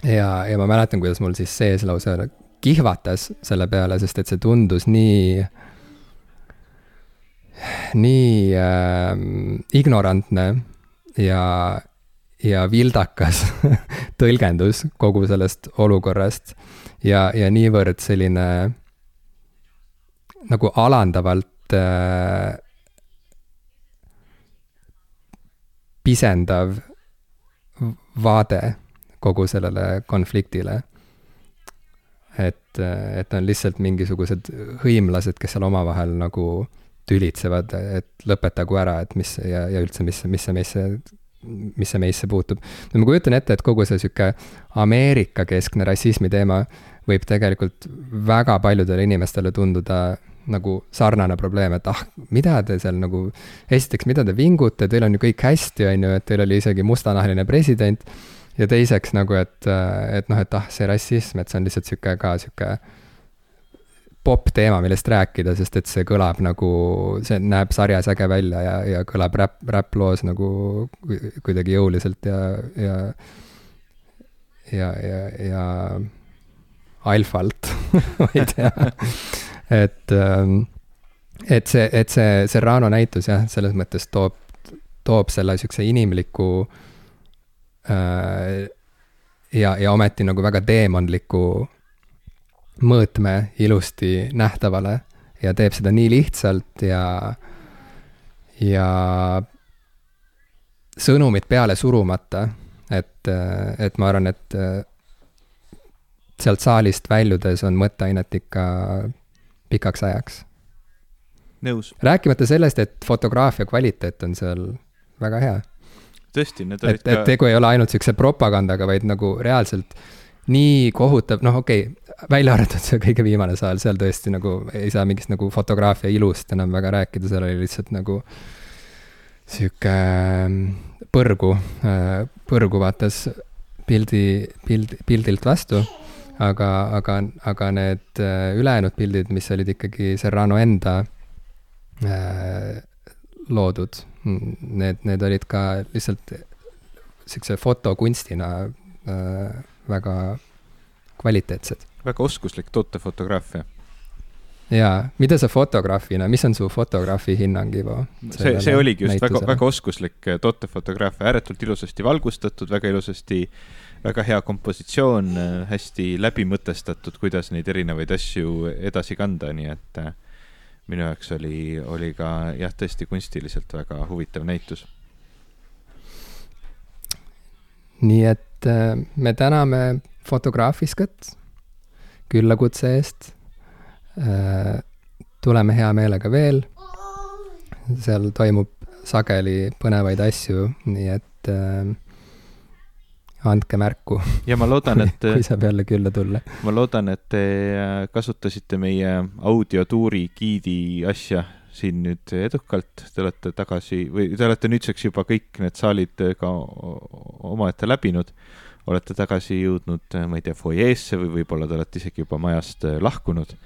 Ja, ja ma mäletan, kuidas mul siis sees lausa kihvatas selle peale, sest et see tundus nii, nii äh, ignorantne ja, ja vildakas (laughs) tõlgendus kogu sellest olukorrast. Ja, ja niivõrd selline nagu alandavalt äh, pisendav vaade kogu sellele konfliktile. et, et on lihtsalt mingisugused hõimlased, kes seal omavahel nagu tülitsevad, et lõpetagu ära, et mis ja, ja üldse, mis, mis see meisse, mis see meisse puutub. no ma kujutan ette, et kogu see sihuke Ameerika-keskne rassismi teema võib tegelikult väga paljudele inimestele tunduda nagu sarnane probleem, et ah, mida te seal nagu, esiteks, mida te vingute, teil on ju kõik hästi, on ju, et teil oli isegi mustanahaline president. Ja teiseks nagu, et, et noh, et ah, see rassism, et see on lihtsalt sihuke ka sihuke popp teema, millest rääkida, sest et see kõlab nagu, see näeb sarjas äge välja ja, ja kõlab räpp, räpploos nagu kuidagi jõuliselt ja, ja ja, ja, ja alfalt (laughs) ma ei tea. Et, ähm, et see, et see Serrano näitus jah, selles mõttes toob, toob selle sihukese inimliku äh, ja, ja ometi nagu väga teemantliku mõõtme ilusti nähtavale ja teeb seda nii lihtsalt ja, ja sõnumit peale surumata, et, et ma arvan, et sealt saalist väljudes on mõtteainet ikka pikaks ajaks. nõus. rääkimata sellest, et fotograafia kvaliteet on seal väga hea. Tõesti, need olid et, ka. tegu ei ole ainult siukse propagandaga, vaid nagu reaalselt nii kohutav, noh, okei okay,, välja arvatud see kõige viimane saal, seal tõesti nagu ei saa mingist nagu fotograafia ilust enam väga rääkida, seal oli lihtsalt nagu sihuke ähm, põrgu, äh, põrgu vaatas pildi, pild, pildilt vastu aga, aga, aga need äh, ülejäänud pildid, mis olid ikkagi Serrano enda äh, loodud, need, need olid ka lihtsalt siukse fotokunstina äh, väga kvaliteetsed. väga oskuslik tootefotograafia jaa, mida sa fotograafina, mis on su fotograafi hinnang, Ivo? see, see oligi just näitusele. väga, väga oskuslik tootefotograafia, ääretult ilusasti valgustatud, väga ilusasti äh, väga hea kompositsioon, hästi läbimõtestatud, kuidas neid erinevaid asju edasi kanda, nii et äh, minu jaoks oli, oli ka jah, tõesti kunstiliselt väga huvitav näitus. nii et äh, me täname Fotograafiskat küllakutse eest. Äh, tuleme hea meelega veel. seal toimub sageli põnevaid asju, nii et andke märku. ja ma loodan, et kui saab jälle külla tulla. ma loodan, et te äh, kasutasite meie audiotuuri giidi asja siin nüüd edukalt, te olete tagasi või te olete nüüdseks juba kõik need saalid ka omaette läbinud, olete tagasi jõudnud, äh, ma ei tea, fuajeesse või võib-olla te olete isegi juba majast äh, lahkunud.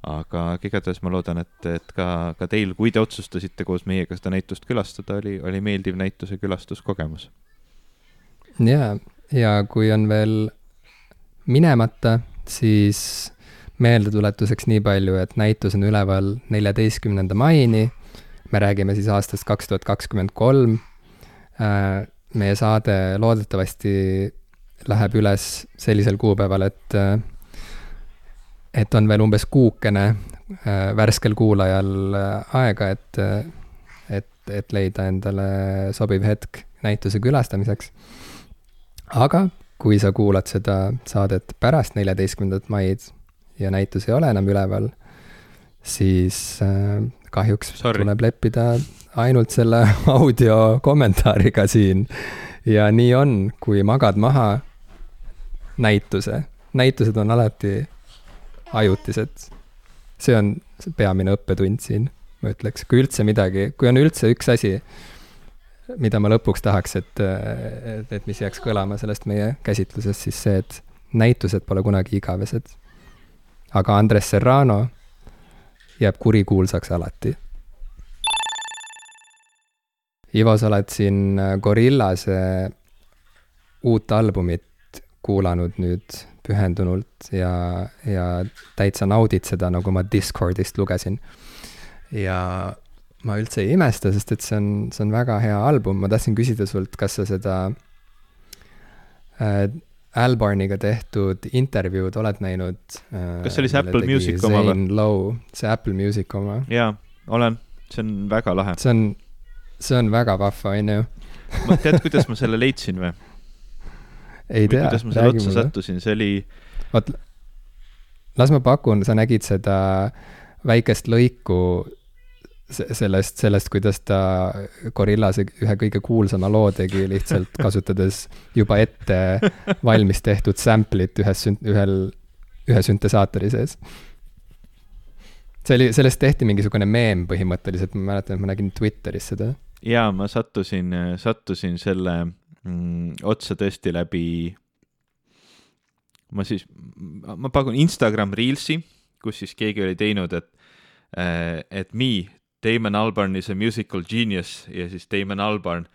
aga igatahes ma loodan, et, et ka, ka teil, kui te otsustasite koos meiega seda näitust külastada, oli, oli meeldiv näituse külastuskogemus ja, ja kui on veel minemata, siis meeldetuletuseks nii palju, et näitus on üleval neljateistkümnenda maini. me räägime siis aastast kaks tuhat kakskümmend kolm. Äh, meie saade loodetavasti läheb üles sellisel kuupäeval, et, äh, et on veel umbes kuukene äh, värskel kuulajal aega, et, et, et leida endale sobiv hetk näituse külastamiseks aga kui sa kuulad seda saadet pärast neljateistkümnendat maid ja näitus ei ole enam üleval, siis äh, kahjuks Sorry. tuleb leppida ainult selle (laughs) audio kommentaariga siin. ja nii on, kui magad maha näituse. näitused on alati ajutised. see on peamine õppetund siin, ma ütleks, kui üldse midagi, kui on üldse üks asi, mida ma lõpuks tahaks, et, et, et mis jääks kõlama sellest meie käsitlusest, siis see, et näitused pole kunagi igavesed. aga Andres Serrano jääb kurikuulsaks alati. Ivo, sa oled siin Gorillase uut albumit kuulanud nüüd pühendunult ja, ja täitsa naudid seda, nagu ma Discordist lugesin. ja ma üldse ei imesta, sest et see on, see on väga hea album, ma tahtsin küsida sult, kas sa seda äh, Albarniga tehtud intervjuud oled näinud äh,? kas see oli see Apple Music oma või? Low, see Apple Music oma. jaa, olen, see on väga lahe. see on, see on väga vahva, on ju. tead, kuidas ma selle leidsin või? ei tea. kuidas ma selle otsa sattusin, see oli. vot, las ma pakun, sa nägid seda väikest lõiku sellest, sellest, kuidas ta Gorillase ühe kõige kuulsama loo tegi lihtsalt (laughs) kasutades juba ette valmis tehtud sample'it ühes, ühel, ühe süntesaatori sees. see oli, sellest tehti mingisugune meem põhimõtteliselt, ma mäletan, et ma nägin Twitteris seda. jaa, ma sattusin, sattusin selle mm, otsa tõesti läbi, ma siis, ma pakun Instagram Reelsi, kus siis keegi oli teinud, et et me, Damon Albarn is a musical genius ja siis Damon Albarn,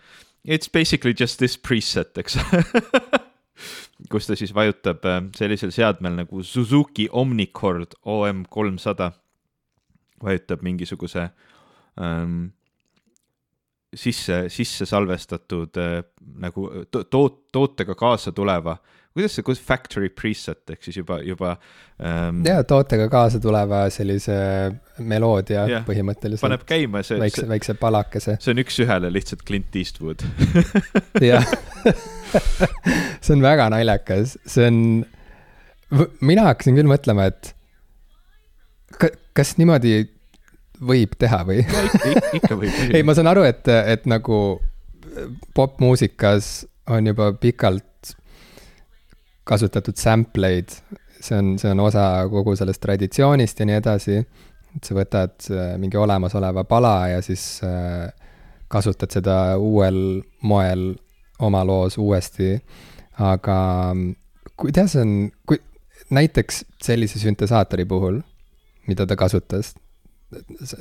it's basically just this preset, eks. (laughs) Kus ta siis vajutab äh, sellisel seadmel nagu Suzuki Omnicord OM kolmsada, vajutab mingisuguse ähm, sisse, sisse salvestatud äh, nagu to toot, tootega kaasa tuleva, kuidas see, kuidas factory preset ehk siis juba, juba ähm,. jaa, tootega kaasa tuleva sellise meloodia yeah, põhimõtteliselt. paneb käima see. väikse, väikse palakese. see on üks-ühele lihtsalt Clint Eastwood jah (laughs) see on väga naljakas, see on, mina hakkasin küll mõtlema, et kas niimoodi võib teha või? ikka võib. ei, ma saan aru, et, et nagu popmuusikas on juba pikalt kasutatud sample eid, see on, see on osa kogu sellest traditsioonist ja nii edasi. et sa võtad äh, mingi olemasoleva pala ja siis äh, kasutad seda uuel moel oma loos uuesti. aga kuidas on, kui näiteks sellise süntesaatori puhul, mida ta kasutas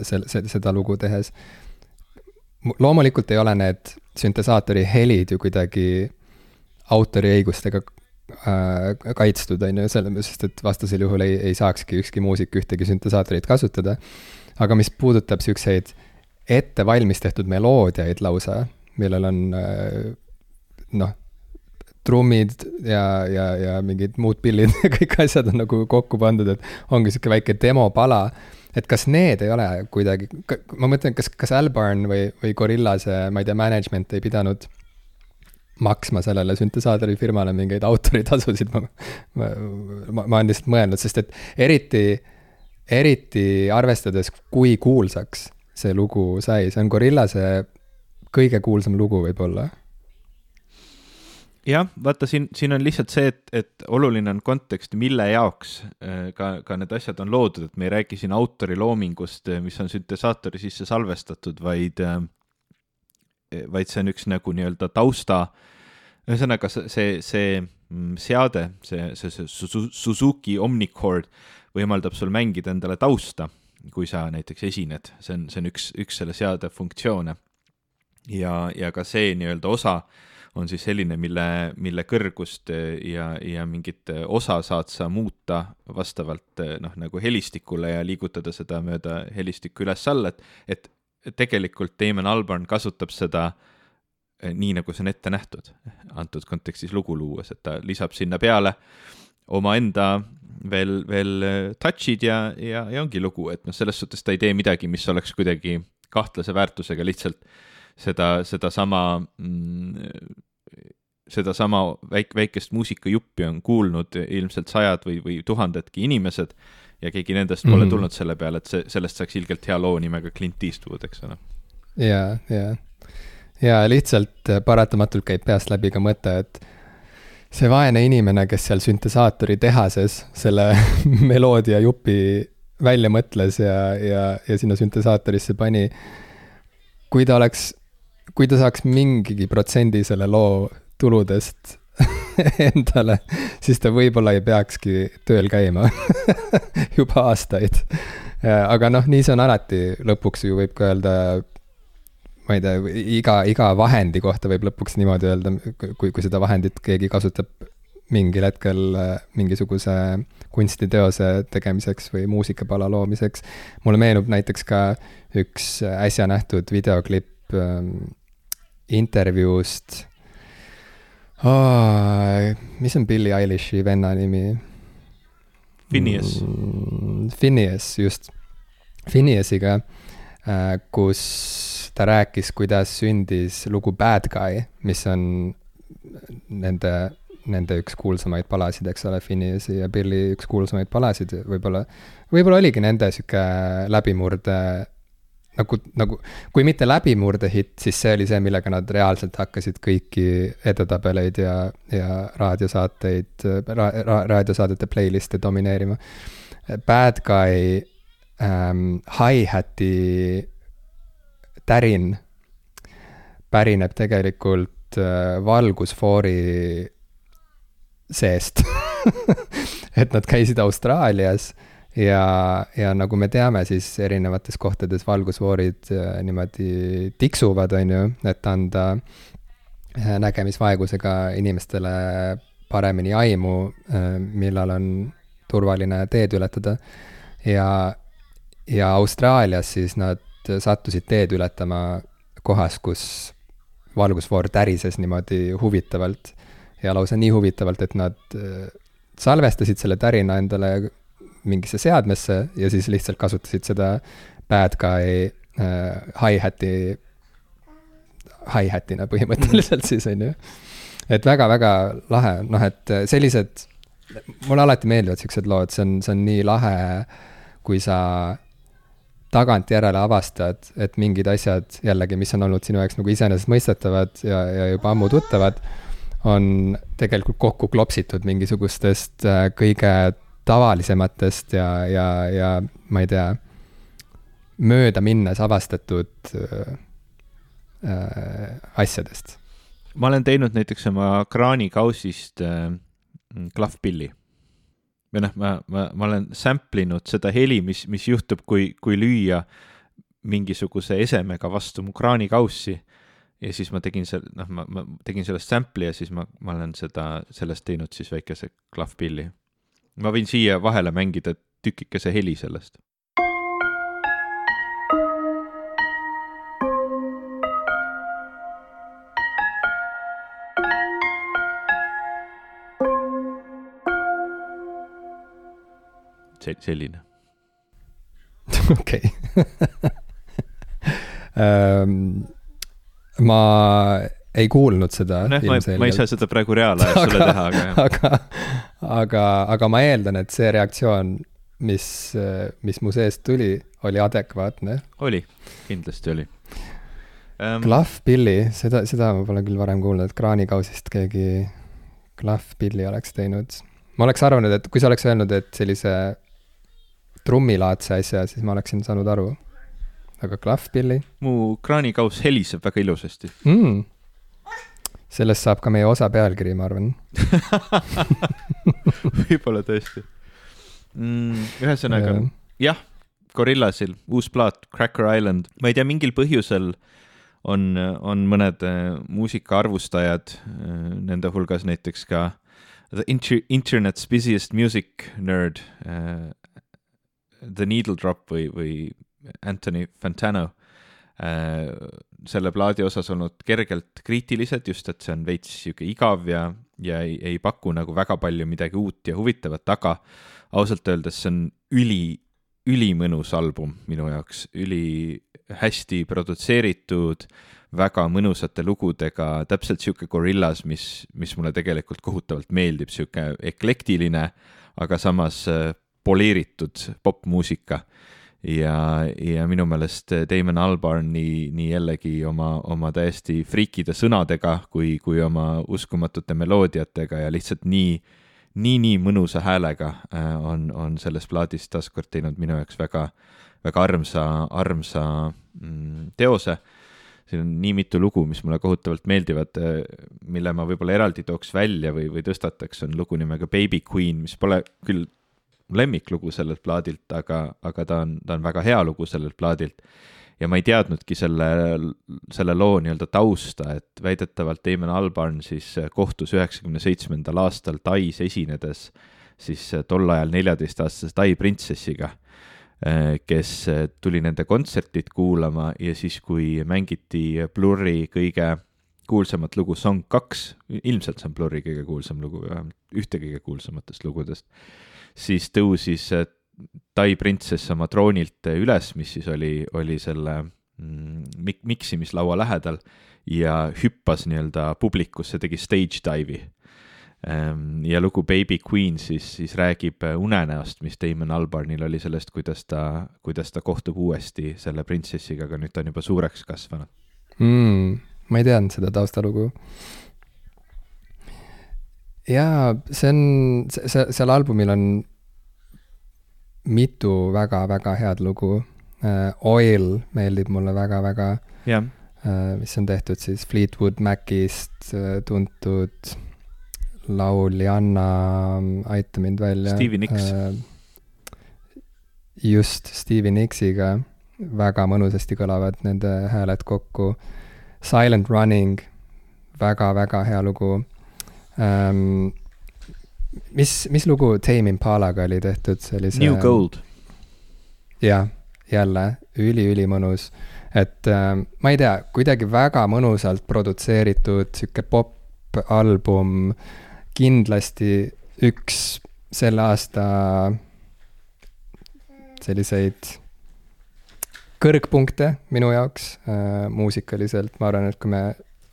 selle, seda lugu tehes. loomulikult ei ole need süntesaatori helid ju kuidagi autoriõigustega kaitstud, on ju, selle, sest et vastasel juhul ei, ei saakski ükski muusik ühtegi süntesaatorit kasutada. aga mis puudutab siukseid ette valmis tehtud meloodiaid lausa, millel on äh, noh, trummid ja, ja, ja mingid muud pillid (laughs) ja kõik asjad on nagu kokku pandud, et ongi sihuke väike demopala et kas need ei ole kuidagi, ma mõtlen, kas, kas Albarn või, või Gorillase, ma ei tea, management ei pidanud maksma sellele süntesaatori firmale mingeid autoritasusid, ma, ma, ma, ma olen lihtsalt mõelnud, sest et eriti, eriti arvestades, kui kuulsaks see lugu sai, see on Gorillase kõige kuulsam lugu võib-olla. Jah, vaata siin, siin on lihtsalt see, et, et oluline on kontekst, mille jaoks äh, ka, ka need asjad on loodud, et me ei räägi siin autori loomingust, äh, mis on süntesaatori sisse salvestatud, vaid, äh, vaid see on üks nagu nii-öelda tausta, ühesõnaga see, see, mm, seade, see, see, see Suzuki Omnicord võimaldab sul mängida endale tausta, kui sa näiteks esined, see on, see on üks, üks selle seade funktsioone. ja, ja ka see nii-öelda osa on siis selline, mille, mille kõrgust eh, ja, ja mingit eh, osa saad sa muuta vastavalt eh, noh, nagu helistikule ja liigutada seda mööda helistikku üles-alla, et, et tegelikult Damon Albarn kasutab seda nii, nagu see on ette nähtud, antud kontekstis lugu luues, et ta lisab sinna peale omaenda veel, veel touch'id ja, ja, ja ongi lugu, et noh, selles suhtes ta ei tee midagi, mis oleks kuidagi kahtlase väärtusega, lihtsalt seda, sedasama mm, sedasama väik-, väikest muusikajuppi on kuulnud ilmselt sajad või, või tuhandedki inimesed ja keegi nendest pole mm -hmm. tulnud selle peale, et see, sellest saaks ilgelt hea loo nimega Clint Eastwood, eks ole. ja, ja, ja lihtsalt paratamatult käib peast läbi ka mõte, et see vaene inimene, kes seal süntesaatori tehases selle (laughs) meloodia jupi välja mõtles ja, ja, ja sinna süntesaatorisse pani. kui ta oleks, kui ta saaks mingigi protsendi selle loo tuludest (laughs) endale, siis ta võib-olla ei peakski tööl käima (laughs) juba aastaid. aga noh, nii see on alati, lõpuks ju võib ka öelda, ma ei tea, iga, iga vahendi kohta võib lõpuks niimoodi öelda, kui, kui seda vahendit keegi kasutab mingil hetkel mingisuguse kunstiteose tegemiseks või muusikapala loomiseks. mulle meenub näiteks ka üks äsja nähtud videoklipp ähm, intervjuust oh,. mis on Billie Eilish'i venna nimi? Phineas mm,. Phineas, just. Phineasiga äh,, kus ta rääkis, kuidas sündis lugu Bad Guy, mis on nende, nende üks kuulsamaid palasid, eks ole, Phineasi ja Billy üks kuulsamaid palasid, võib-olla, võib-olla oligi nende sihuke läbimurde nagu, nagu kui mitte läbimurdehitt, siis see oli see, millega nad reaalselt hakkasid kõiki edetabeleid ja, ja raadiosaateid ra,, ra, raadiosaadete playlist'e domineerima. Bad Guy ähm, hi-hati tärin pärineb tegelikult äh, valgusfoori seest (laughs) et nad käisid Austraalias ja, ja nagu me teame, siis erinevates kohtades valgusfoorid äh, niimoodi tiksuvad, on ju, et anda äh, nägemisvaegusega inimestele paremini aimu, äh, millal on turvaline teed ületada. ja, ja Austraalias siis nad sattusid teed ületama kohas, kus valgusfoor tärises niimoodi huvitavalt ja lausa nii huvitavalt, et nad salvestasid selle tärina endale mingisse seadmesse ja siis lihtsalt kasutasid seda bad guy äh, hi-hat'i, hi-hat'ina põhimõtteliselt siis, on ju. et väga-väga lahe, noh, et sellised, mulle alati meeldivad siuksed lood, see on, see on nii lahe, kui sa tagantjärele avastad, et mingid asjad jällegi, mis on olnud sinu jaoks nagu iseenesestmõistetavad ja, ja juba ammu tuttavad, on tegelikult kokku klopsitud mingisugustest äh, kõige tavalisematest ja, ja, ja ma ei tea, mööda minnes avastatud äh, äh, asjadest. ma olen teinud näiteks oma kraanikausist äh, klahvpilli. või noh, ma, ma, ma olen sample inud seda heli, mis, mis juhtub, kui, kui lüüa mingisuguse esemega vastu mu kraanikaussi ja siis ma tegin seal, noh, ma, ma tegin sellest sample'i ja siis ma, ma olen seda, sellest teinud siis väikese klahvpilli ma võin siia vahele mängida tükikese heli sellest. see, selline. (laughs) okei um, (laughs) ma ei kuulnud seda. noh, ma, ma ei saa seda praegu reaalajas (laughs) sulle teha, aga jah. aga, aga, aga ma eeldan, et see reaktsioon, mis, mis mu seest tuli, oli adekvaatne. oli, kindlasti oli um.... klahvpilli, seda, seda ma pole küll varem kuulnud, et kraanikausist keegi klahvpilli oleks teinud. ma oleks arvanud, et kui sa oleks öelnud, et sellise trummilaadse asja, siis ma oleksin saanud aru. aga klahvpilli? mu kraanikauss heliseb väga ilusasti mm sellest saab ka meie osa pealkiri, ma arvan. (laughs) Võib-olla tõesti. Mm,. ühesõnaga jah, Gorillasil uus plaat Cracker Island, ma ei tea, mingil põhjusel on, on mõned äh, muusikaarvustajad, äh, nende hulgas näiteks ka The inter Internet's busiest music nerd uh,, The Needle Drop või, või Anthony Fantano selle plaadi osas olnud kergelt kriitilised, just et see on veits sihuke igav ja, ja ei, ei paku nagu väga palju midagi uut ja huvitavat, aga ausalt öeldes see on üli, ülimõnus album minu jaoks, üli hästi produtseeritud, väga mõnusate lugudega, täpselt sihuke Gorillas, mis, mis mulle tegelikult kohutavalt meeldib, sihuke eklektiline, aga samas äh, poleeritud popmuusika ja, ja minu meelest Damon Albarn nii, nii jällegi oma, oma täiesti friikide sõnadega kui, kui oma uskumatute meloodiatega ja lihtsalt nii, nii, nii mõnusa häälega äh, on, on selles plaadis taaskord teinud minu jaoks väga, väga armsa, armsa mm, teose. Siin on nii mitu lugu, mis mulle kohutavalt meeldivad, äh, mille ma võib-olla eraldi tooks välja või, või tõstataks, on lugu nimega Baby Queen, mis pole küll lemmiklugu sellelt plaadilt, aga, aga ta on, ta on väga hea lugu sellelt plaadilt. ja ma ei teadnudki selle, selle loo nii-öelda tausta, et väidetavalt Damon Albarn siis kohtus üheksakümne seitsmendal aastal Tais esinedes siis tol ajal neljateistaastase Tai printsessiga, kes tuli nende kontsertit kuulama ja siis, kui mängiti Blurri kõige kuulsamat lugu Song kaks, ilmselt see on Blurri kõige kuulsam lugu, vähemalt ühte kõige kuulsamatest lugudest siis tõusis äh, Tai printsess oma troonilt üles, mis siis oli, oli selle mm, mik-, miksimislaua lähedal ja hüppas nii-öelda publikusse, tegi stage dive'i. Ähm, ja lugu Baby Queen siis, siis räägib äh, unenäost, mis Damon Albarnil oli sellest, kuidas ta, kuidas ta kohtub uuesti selle printsessiga, aga nüüd ta on juba suureks kasvanud mm,. ma ei teadnud seda taustalugu jaa, see on, see, seal albumil on mitu väga-väga head lugu. Uh, Oil meeldib mulle väga-väga yeah.. Uh, mis on tehtud siis Fleetwood Macist uh, tuntud lauljanna, aita mind välja. Stevie Nicks. just, Stevie Nicksiga väga mõnusasti kõlavad nende hääled kokku. Silent Running väga,, väga-väga hea lugu ähm,. mis, mis lugu Tame Impalaga oli tehtud sellise? New Gold. jah, jälle üli-ülimõnus, et äh, ma ei tea, kuidagi väga mõnusalt produtseeritud sihuke pop-album, kindlasti üks selle aasta selliseid kõrgpunkte minu jaoks äh, muusikaliselt, ma arvan, et kui me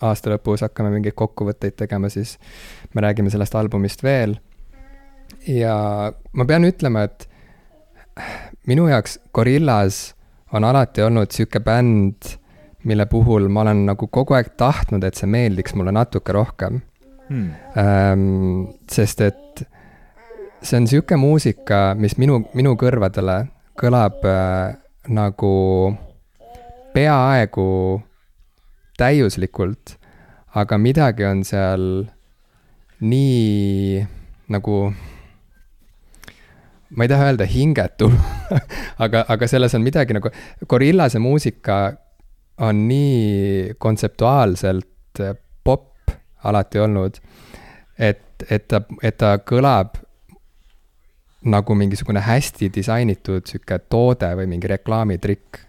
aasta lõpus hakkame mingeid kokkuvõtteid tegema, siis me räägime sellest albumist veel. ja ma pean ütlema, et minu jaoks Gorillas on alati olnud sihuke bänd, mille puhul ma olen nagu kogu aeg tahtnud, et see meeldiks mulle natuke rohkem hmm.. Ähm, sest et see on sihuke muusika, mis minu, minu kõrvadele kõlab äh, nagu peaaegu täiuslikult, aga midagi on seal nii nagu, ma ei taha öelda hingetu (laughs) aga, aga selles on midagi nagu, Gorillase muusika on nii kontseptuaalselt popp alati olnud, et, et ta, et ta kõlab nagu mingisugune hästi disainitud sihuke toode või mingi reklaamitrikk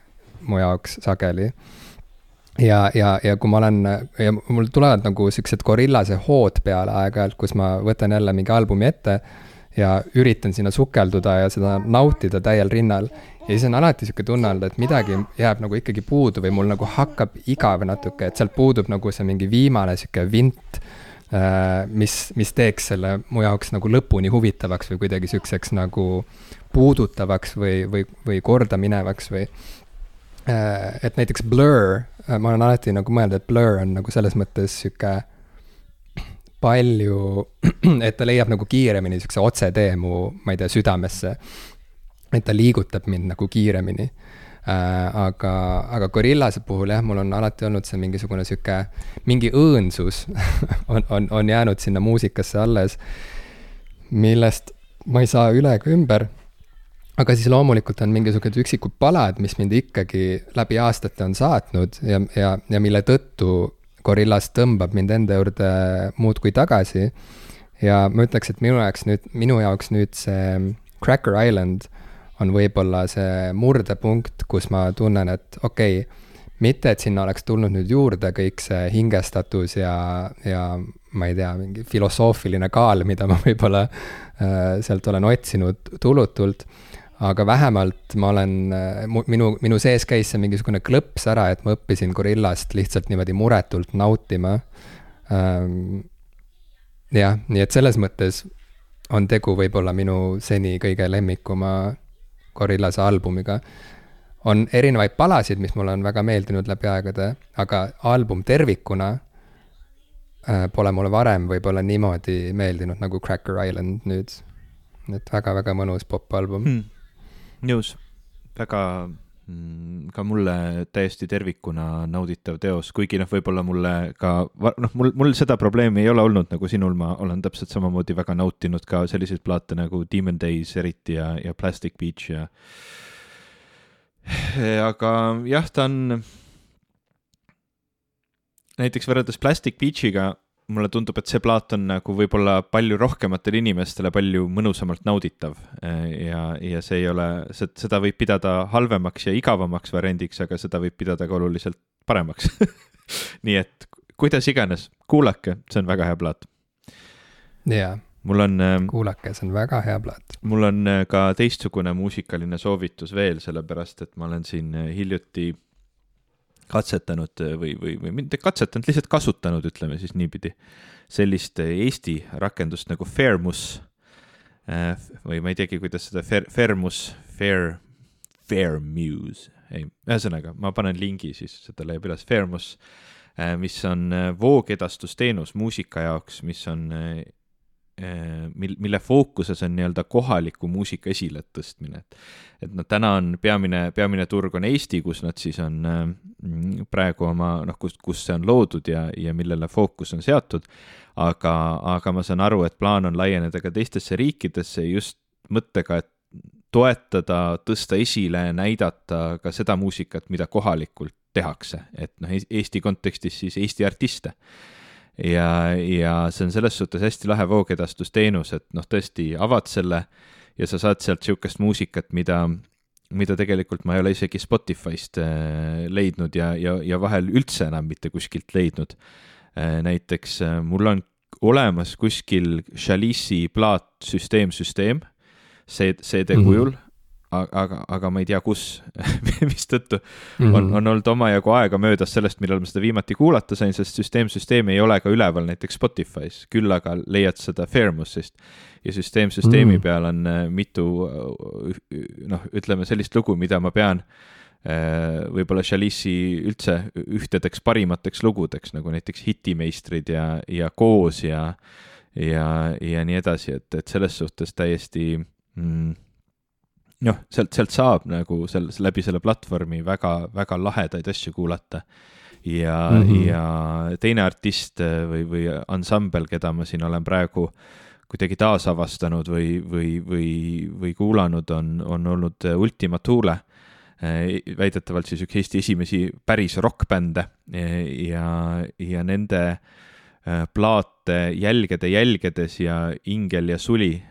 mu jaoks sageli ja, ja, ja kui ma olen ja mul tulevad nagu siuksed gorillase hood peale aeg-ajalt, kus ma võtan jälle mingi albumi ette ja üritan sinna sukelduda ja seda nautida täiel rinnal. ja siis on alati sihuke tunne olnud, et midagi jääb nagu ikkagi puudu või mul nagu hakkab igav natuke, et sealt puudub nagu see mingi viimane sihuke vint äh,. mis, mis teeks selle mu jaoks nagu lõpuni huvitavaks või kuidagi sihukeseks nagu puudutavaks või, või, või kordaminevaks või. Et näiteks Blur Äh, ma olen alati nagu mõelnud, et Blur on nagu selles mõttes sihuke palju, (clears throat) et ta leiab nagu kiiremini sihukese otsetee mu, ma ei tea, südamesse. et ta liigutab mind nagu kiiremini äh,. aga, aga Gorillase puhul jah, mul on alati olnud see mingisugune sihuke, mingi õõnsus (laughs) on, on, on jäänud sinna muusikasse alles, millest ma ei saa üle ega ümber aga siis loomulikult on mingisugused üksikud palad, mis mind ikkagi läbi aastate on saatnud ja, ja, ja mille tõttu Gorillas tõmbab mind enda juurde muudkui tagasi. ja ma ütleks, et minu jaoks nüüd, minu jaoks nüüd see Cracker Island on võib-olla see murdepunkt, kus ma tunnen, et okei okay,, mitte et sinna oleks tulnud nüüd juurde kõik see hingestatus ja, ja ma ei tea, mingi filosoofiline kaal, mida ma võib-olla äh, sealt olen otsinud tulutult aga vähemalt ma olen, minu, minu sees käis see mingisugune klõps ära, et ma õppisin Gorillast lihtsalt niimoodi muretult nautima. Ähm, jah, nii et selles mõttes on tegu võib-olla minu seni kõige lemmikuma Gorillase albumiga. on erinevaid palasid, mis mulle on väga meeldinud läbi aegade, aga album tervikuna äh, pole mulle varem võib-olla niimoodi meeldinud nagu Cracker Island nüüd. et väga-väga mõnus popalbum hmm.. Nõus, väga Mm, ka mulle täiesti tervikuna nauditav teos, kuigi noh, võib-olla mulle ka noh, mul, mul seda probleemi ei ole olnud nagu sinul, ma olen täpselt samamoodi väga nautinud ka selliseid plaate nagu Demon Days eriti ja, ja Plastic Beach ja. (sighs) aga jah, ta on näiteks võrreldes Plastic Beachiga mulle tundub, et see plaat on nagu võib-olla palju rohkematele inimestele palju mõnusamalt nauditav. ja, ja see ei ole, seda võib pidada halvemaks ja igavamaks variandiks, aga seda võib pidada ka oluliselt paremaks (laughs) nii et kuidas iganes, kuulake, see on väga hea plaat. jaa mul on. Ähm, kuulake, see on väga hea plaat. mul on äh, ka teistsugune muusikaline soovitus veel, sellepärast et ma olen siin äh, hiljuti katsetanud või, või, või mitte katsetanud, lihtsalt kasutanud, ütleme siis niipidi, sellist Eesti rakendust nagu Fairmus. Äh, või ma ei teagi, kuidas seda Fair, Fairmus, Fair, Fairmuse, ei, ühesõnaga ma panen lingi siis, seda leiab üles, Fairmus, äh, mis on äh, voogedastusteenus muusika jaoks, mis on mil-, mille fookuses on nii-öelda kohaliku muusika esiletõstmine, et et noh, täna on peamine, peamine turg on Eesti, kus nad siis on äh, praegu oma noh, kus, kus see on loodud ja, ja millele fookus on seatud, aga, aga ma saan aru, et plaan on laieneda ka teistesse riikidesse just mõttega, et toetada, tõsta esile, näidata ka seda muusikat, mida kohalikult tehakse, et noh, Eesti kontekstis siis Eesti artiste ja, ja see on selles suhtes hästi lahe voogedastusteenus, et noh, tõesti avad selle ja sa saad sealt sihukest muusikat, mida, mida tegelikult ma ei ole isegi Spotify'st äh, leidnud ja, ja, ja vahel üldse enam mitte kuskilt leidnud. Äh, näiteks äh, mul on olemas kuskil Chalice'i plaat Süsteem, süsteem CD mhm. kujul mm, -hmm aga, aga ma ei tea, kus (laughs) mistõttu mm -hmm. on, on olnud omajagu aega möödas sellest, millal ma seda viimati kuulata sain, sest süsteem, süsteem ei ole ka üleval näiteks Spotify's, küll aga leiad seda Fairmusist. ja süsteem süsteemi mm -hmm. peal on äh, mitu noh, ütleme sellist lugu, mida ma pean äh, võib-olla Chalice'i üldse ühtedeks parimateks lugudeks, nagu näiteks Hitimeistrid ja, ja Koos ja, ja, ja nii edasi, et, et selles suhtes täiesti mm, noh, sealt, sealt saab nagu seal läbi selle platvormi väga, väga lahedaid asju kuulata. ja mm, -hmm. ja teine artist äh, või, või ansambel, keda ma siin olen praegu kuidagi taasavastanud või, või, või, või kuulanud, on, on olnud äh, Ultima Thule äh, väidetavalt siis üks Eesti esimesi päris rokkbände ja, ja nende plaate jälgede jälgedes ja Ingel ja Suli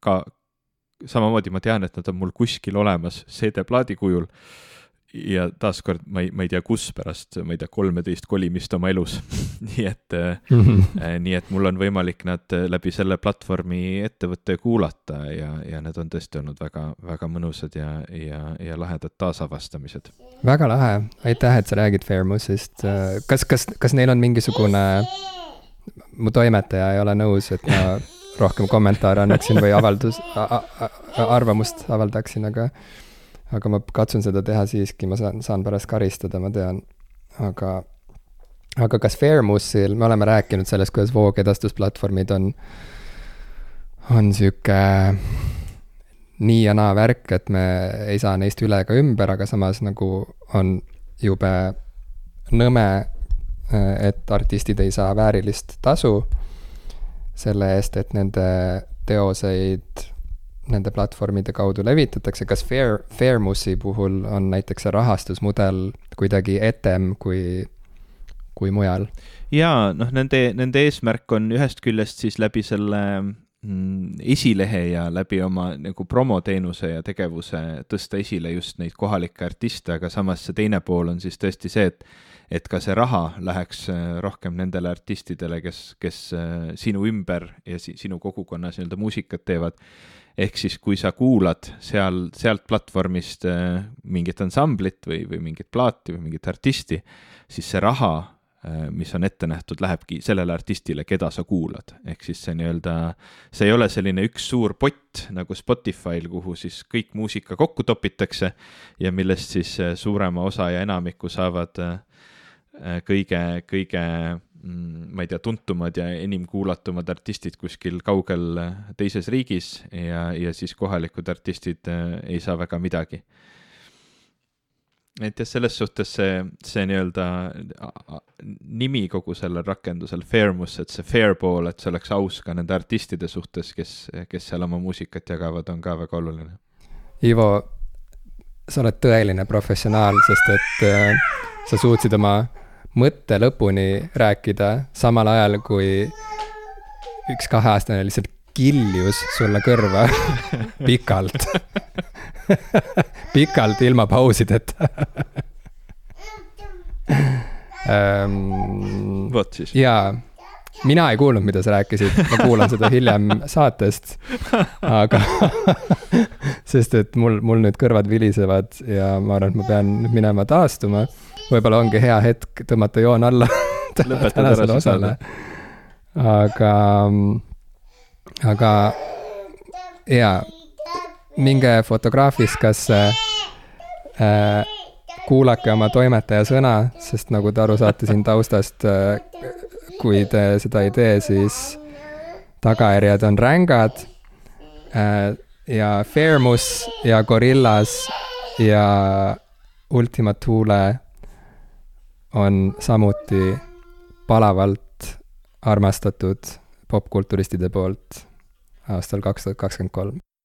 ka, samamoodi ma tean, et nad on mul kuskil olemas CD-plaadi kujul. ja taaskord ma ei, ma ei tea, kus pärast, ma ei tea, kolmeteist kolimist oma elus (laughs) nii et mm, -hmm. äh, nii et mul on võimalik nad äh, läbi selle platvormi ette võtta ja kuulata ja, ja need on tõesti olnud väga, väga mõnusad ja, ja, ja lahedad taasavastamised. väga lahe, aitäh, et sa räägid Fairmusist. Äh, kas, kas, kas neil on mingisugune, mu toimetaja ei ole nõus, et ma rohkem kommentaare annaksin või avaldus, arvamust avaldaksin, aga aga ma katsun seda teha siiski, ma saan, saan pärast karistada, ma tean. aga, aga kas Fairmussil, me oleme rääkinud sellest, kuidas voogedastusplatvormid on, on sihuke nii ja naa värk, et me ei saa neist üle ega ümber, aga samas nagu on jube nõme, et artistid ei saa väärilist tasu selle eest, et nende teoseid nende platvormide kaudu levitatakse, kas Fair, Fairmussi puhul on näiteks see rahastusmudel kuidagi etem kui, kui mujal? jaa, noh, nende, nende eesmärk on ühest küljest siis läbi selle mm, esilehe ja läbi oma nagu promoteenuse ja tegevuse tõsta esile just neid kohalikke artiste, aga samas see teine pool on siis tõesti see, et et ka see raha läheks äh, rohkem nendele artistidele, kes, kes äh, sinu ümber ja si sinu kogukonnas nii-öelda muusikat teevad. ehk siis, kui sa kuulad seal, sealt platvormist äh, mingit ansamblit või, või mingit plaati või mingit artisti, siis see raha mis on ette nähtud, lähebki sellele artistile, keda sa kuulad, ehk siis see nii-öelda, see ei ole selline üks suur pott nagu Spotify'l, kuhu siis kõik muusika kokku topitakse ja millest siis suurema osa ja enamiku saavad äh, kõige, kõige mm, ma ei tea, tuntumad ja enim kuulatumad artistid kuskil kaugel teises riigis ja, ja siis kohalikud artistid ei saa väga midagi et jah, selles suhtes see, see nii-öelda nimi kogu sellel rakendusel, Fairmus, et see fair pool, et see oleks aus ka nende artistide suhtes, kes, kes seal oma muusikat jagavad, on ka väga oluline. Ivo, sa oled tõeline professionaal, sest et äh, sa suutsid oma mõtte lõpuni rääkida, samal ajal kui üks kaheaastane lihtsalt kiljus sulle kõrva (laughs) pikalt (laughs) pikalt ilma pausideta um,. vot siis. jaa, mina ei kuulnud, mida sa rääkisid, ma kuulan seda hiljem saatest. aga (laughs) sest et mul, mul nüüd kõrvad vilisevad ja ma arvan, et ma pean minema taastuma. Võib-olla ongi hea hetk tõmmata joon alla (laughs) tänasele osale. aga aga jaa, minge Fotograafiskasse äh,, kuulake oma toimetaja sõna, sest nagu te aru saate siin taustast äh,, kui te seda ei tee, siis tagajärjed on rängad äh,. ja Fairmus ja Gorillas ja Ultima Thule on samuti palavalt armastatud popkulturistide poolt aastal kaks tuhat kakskümmend kolm.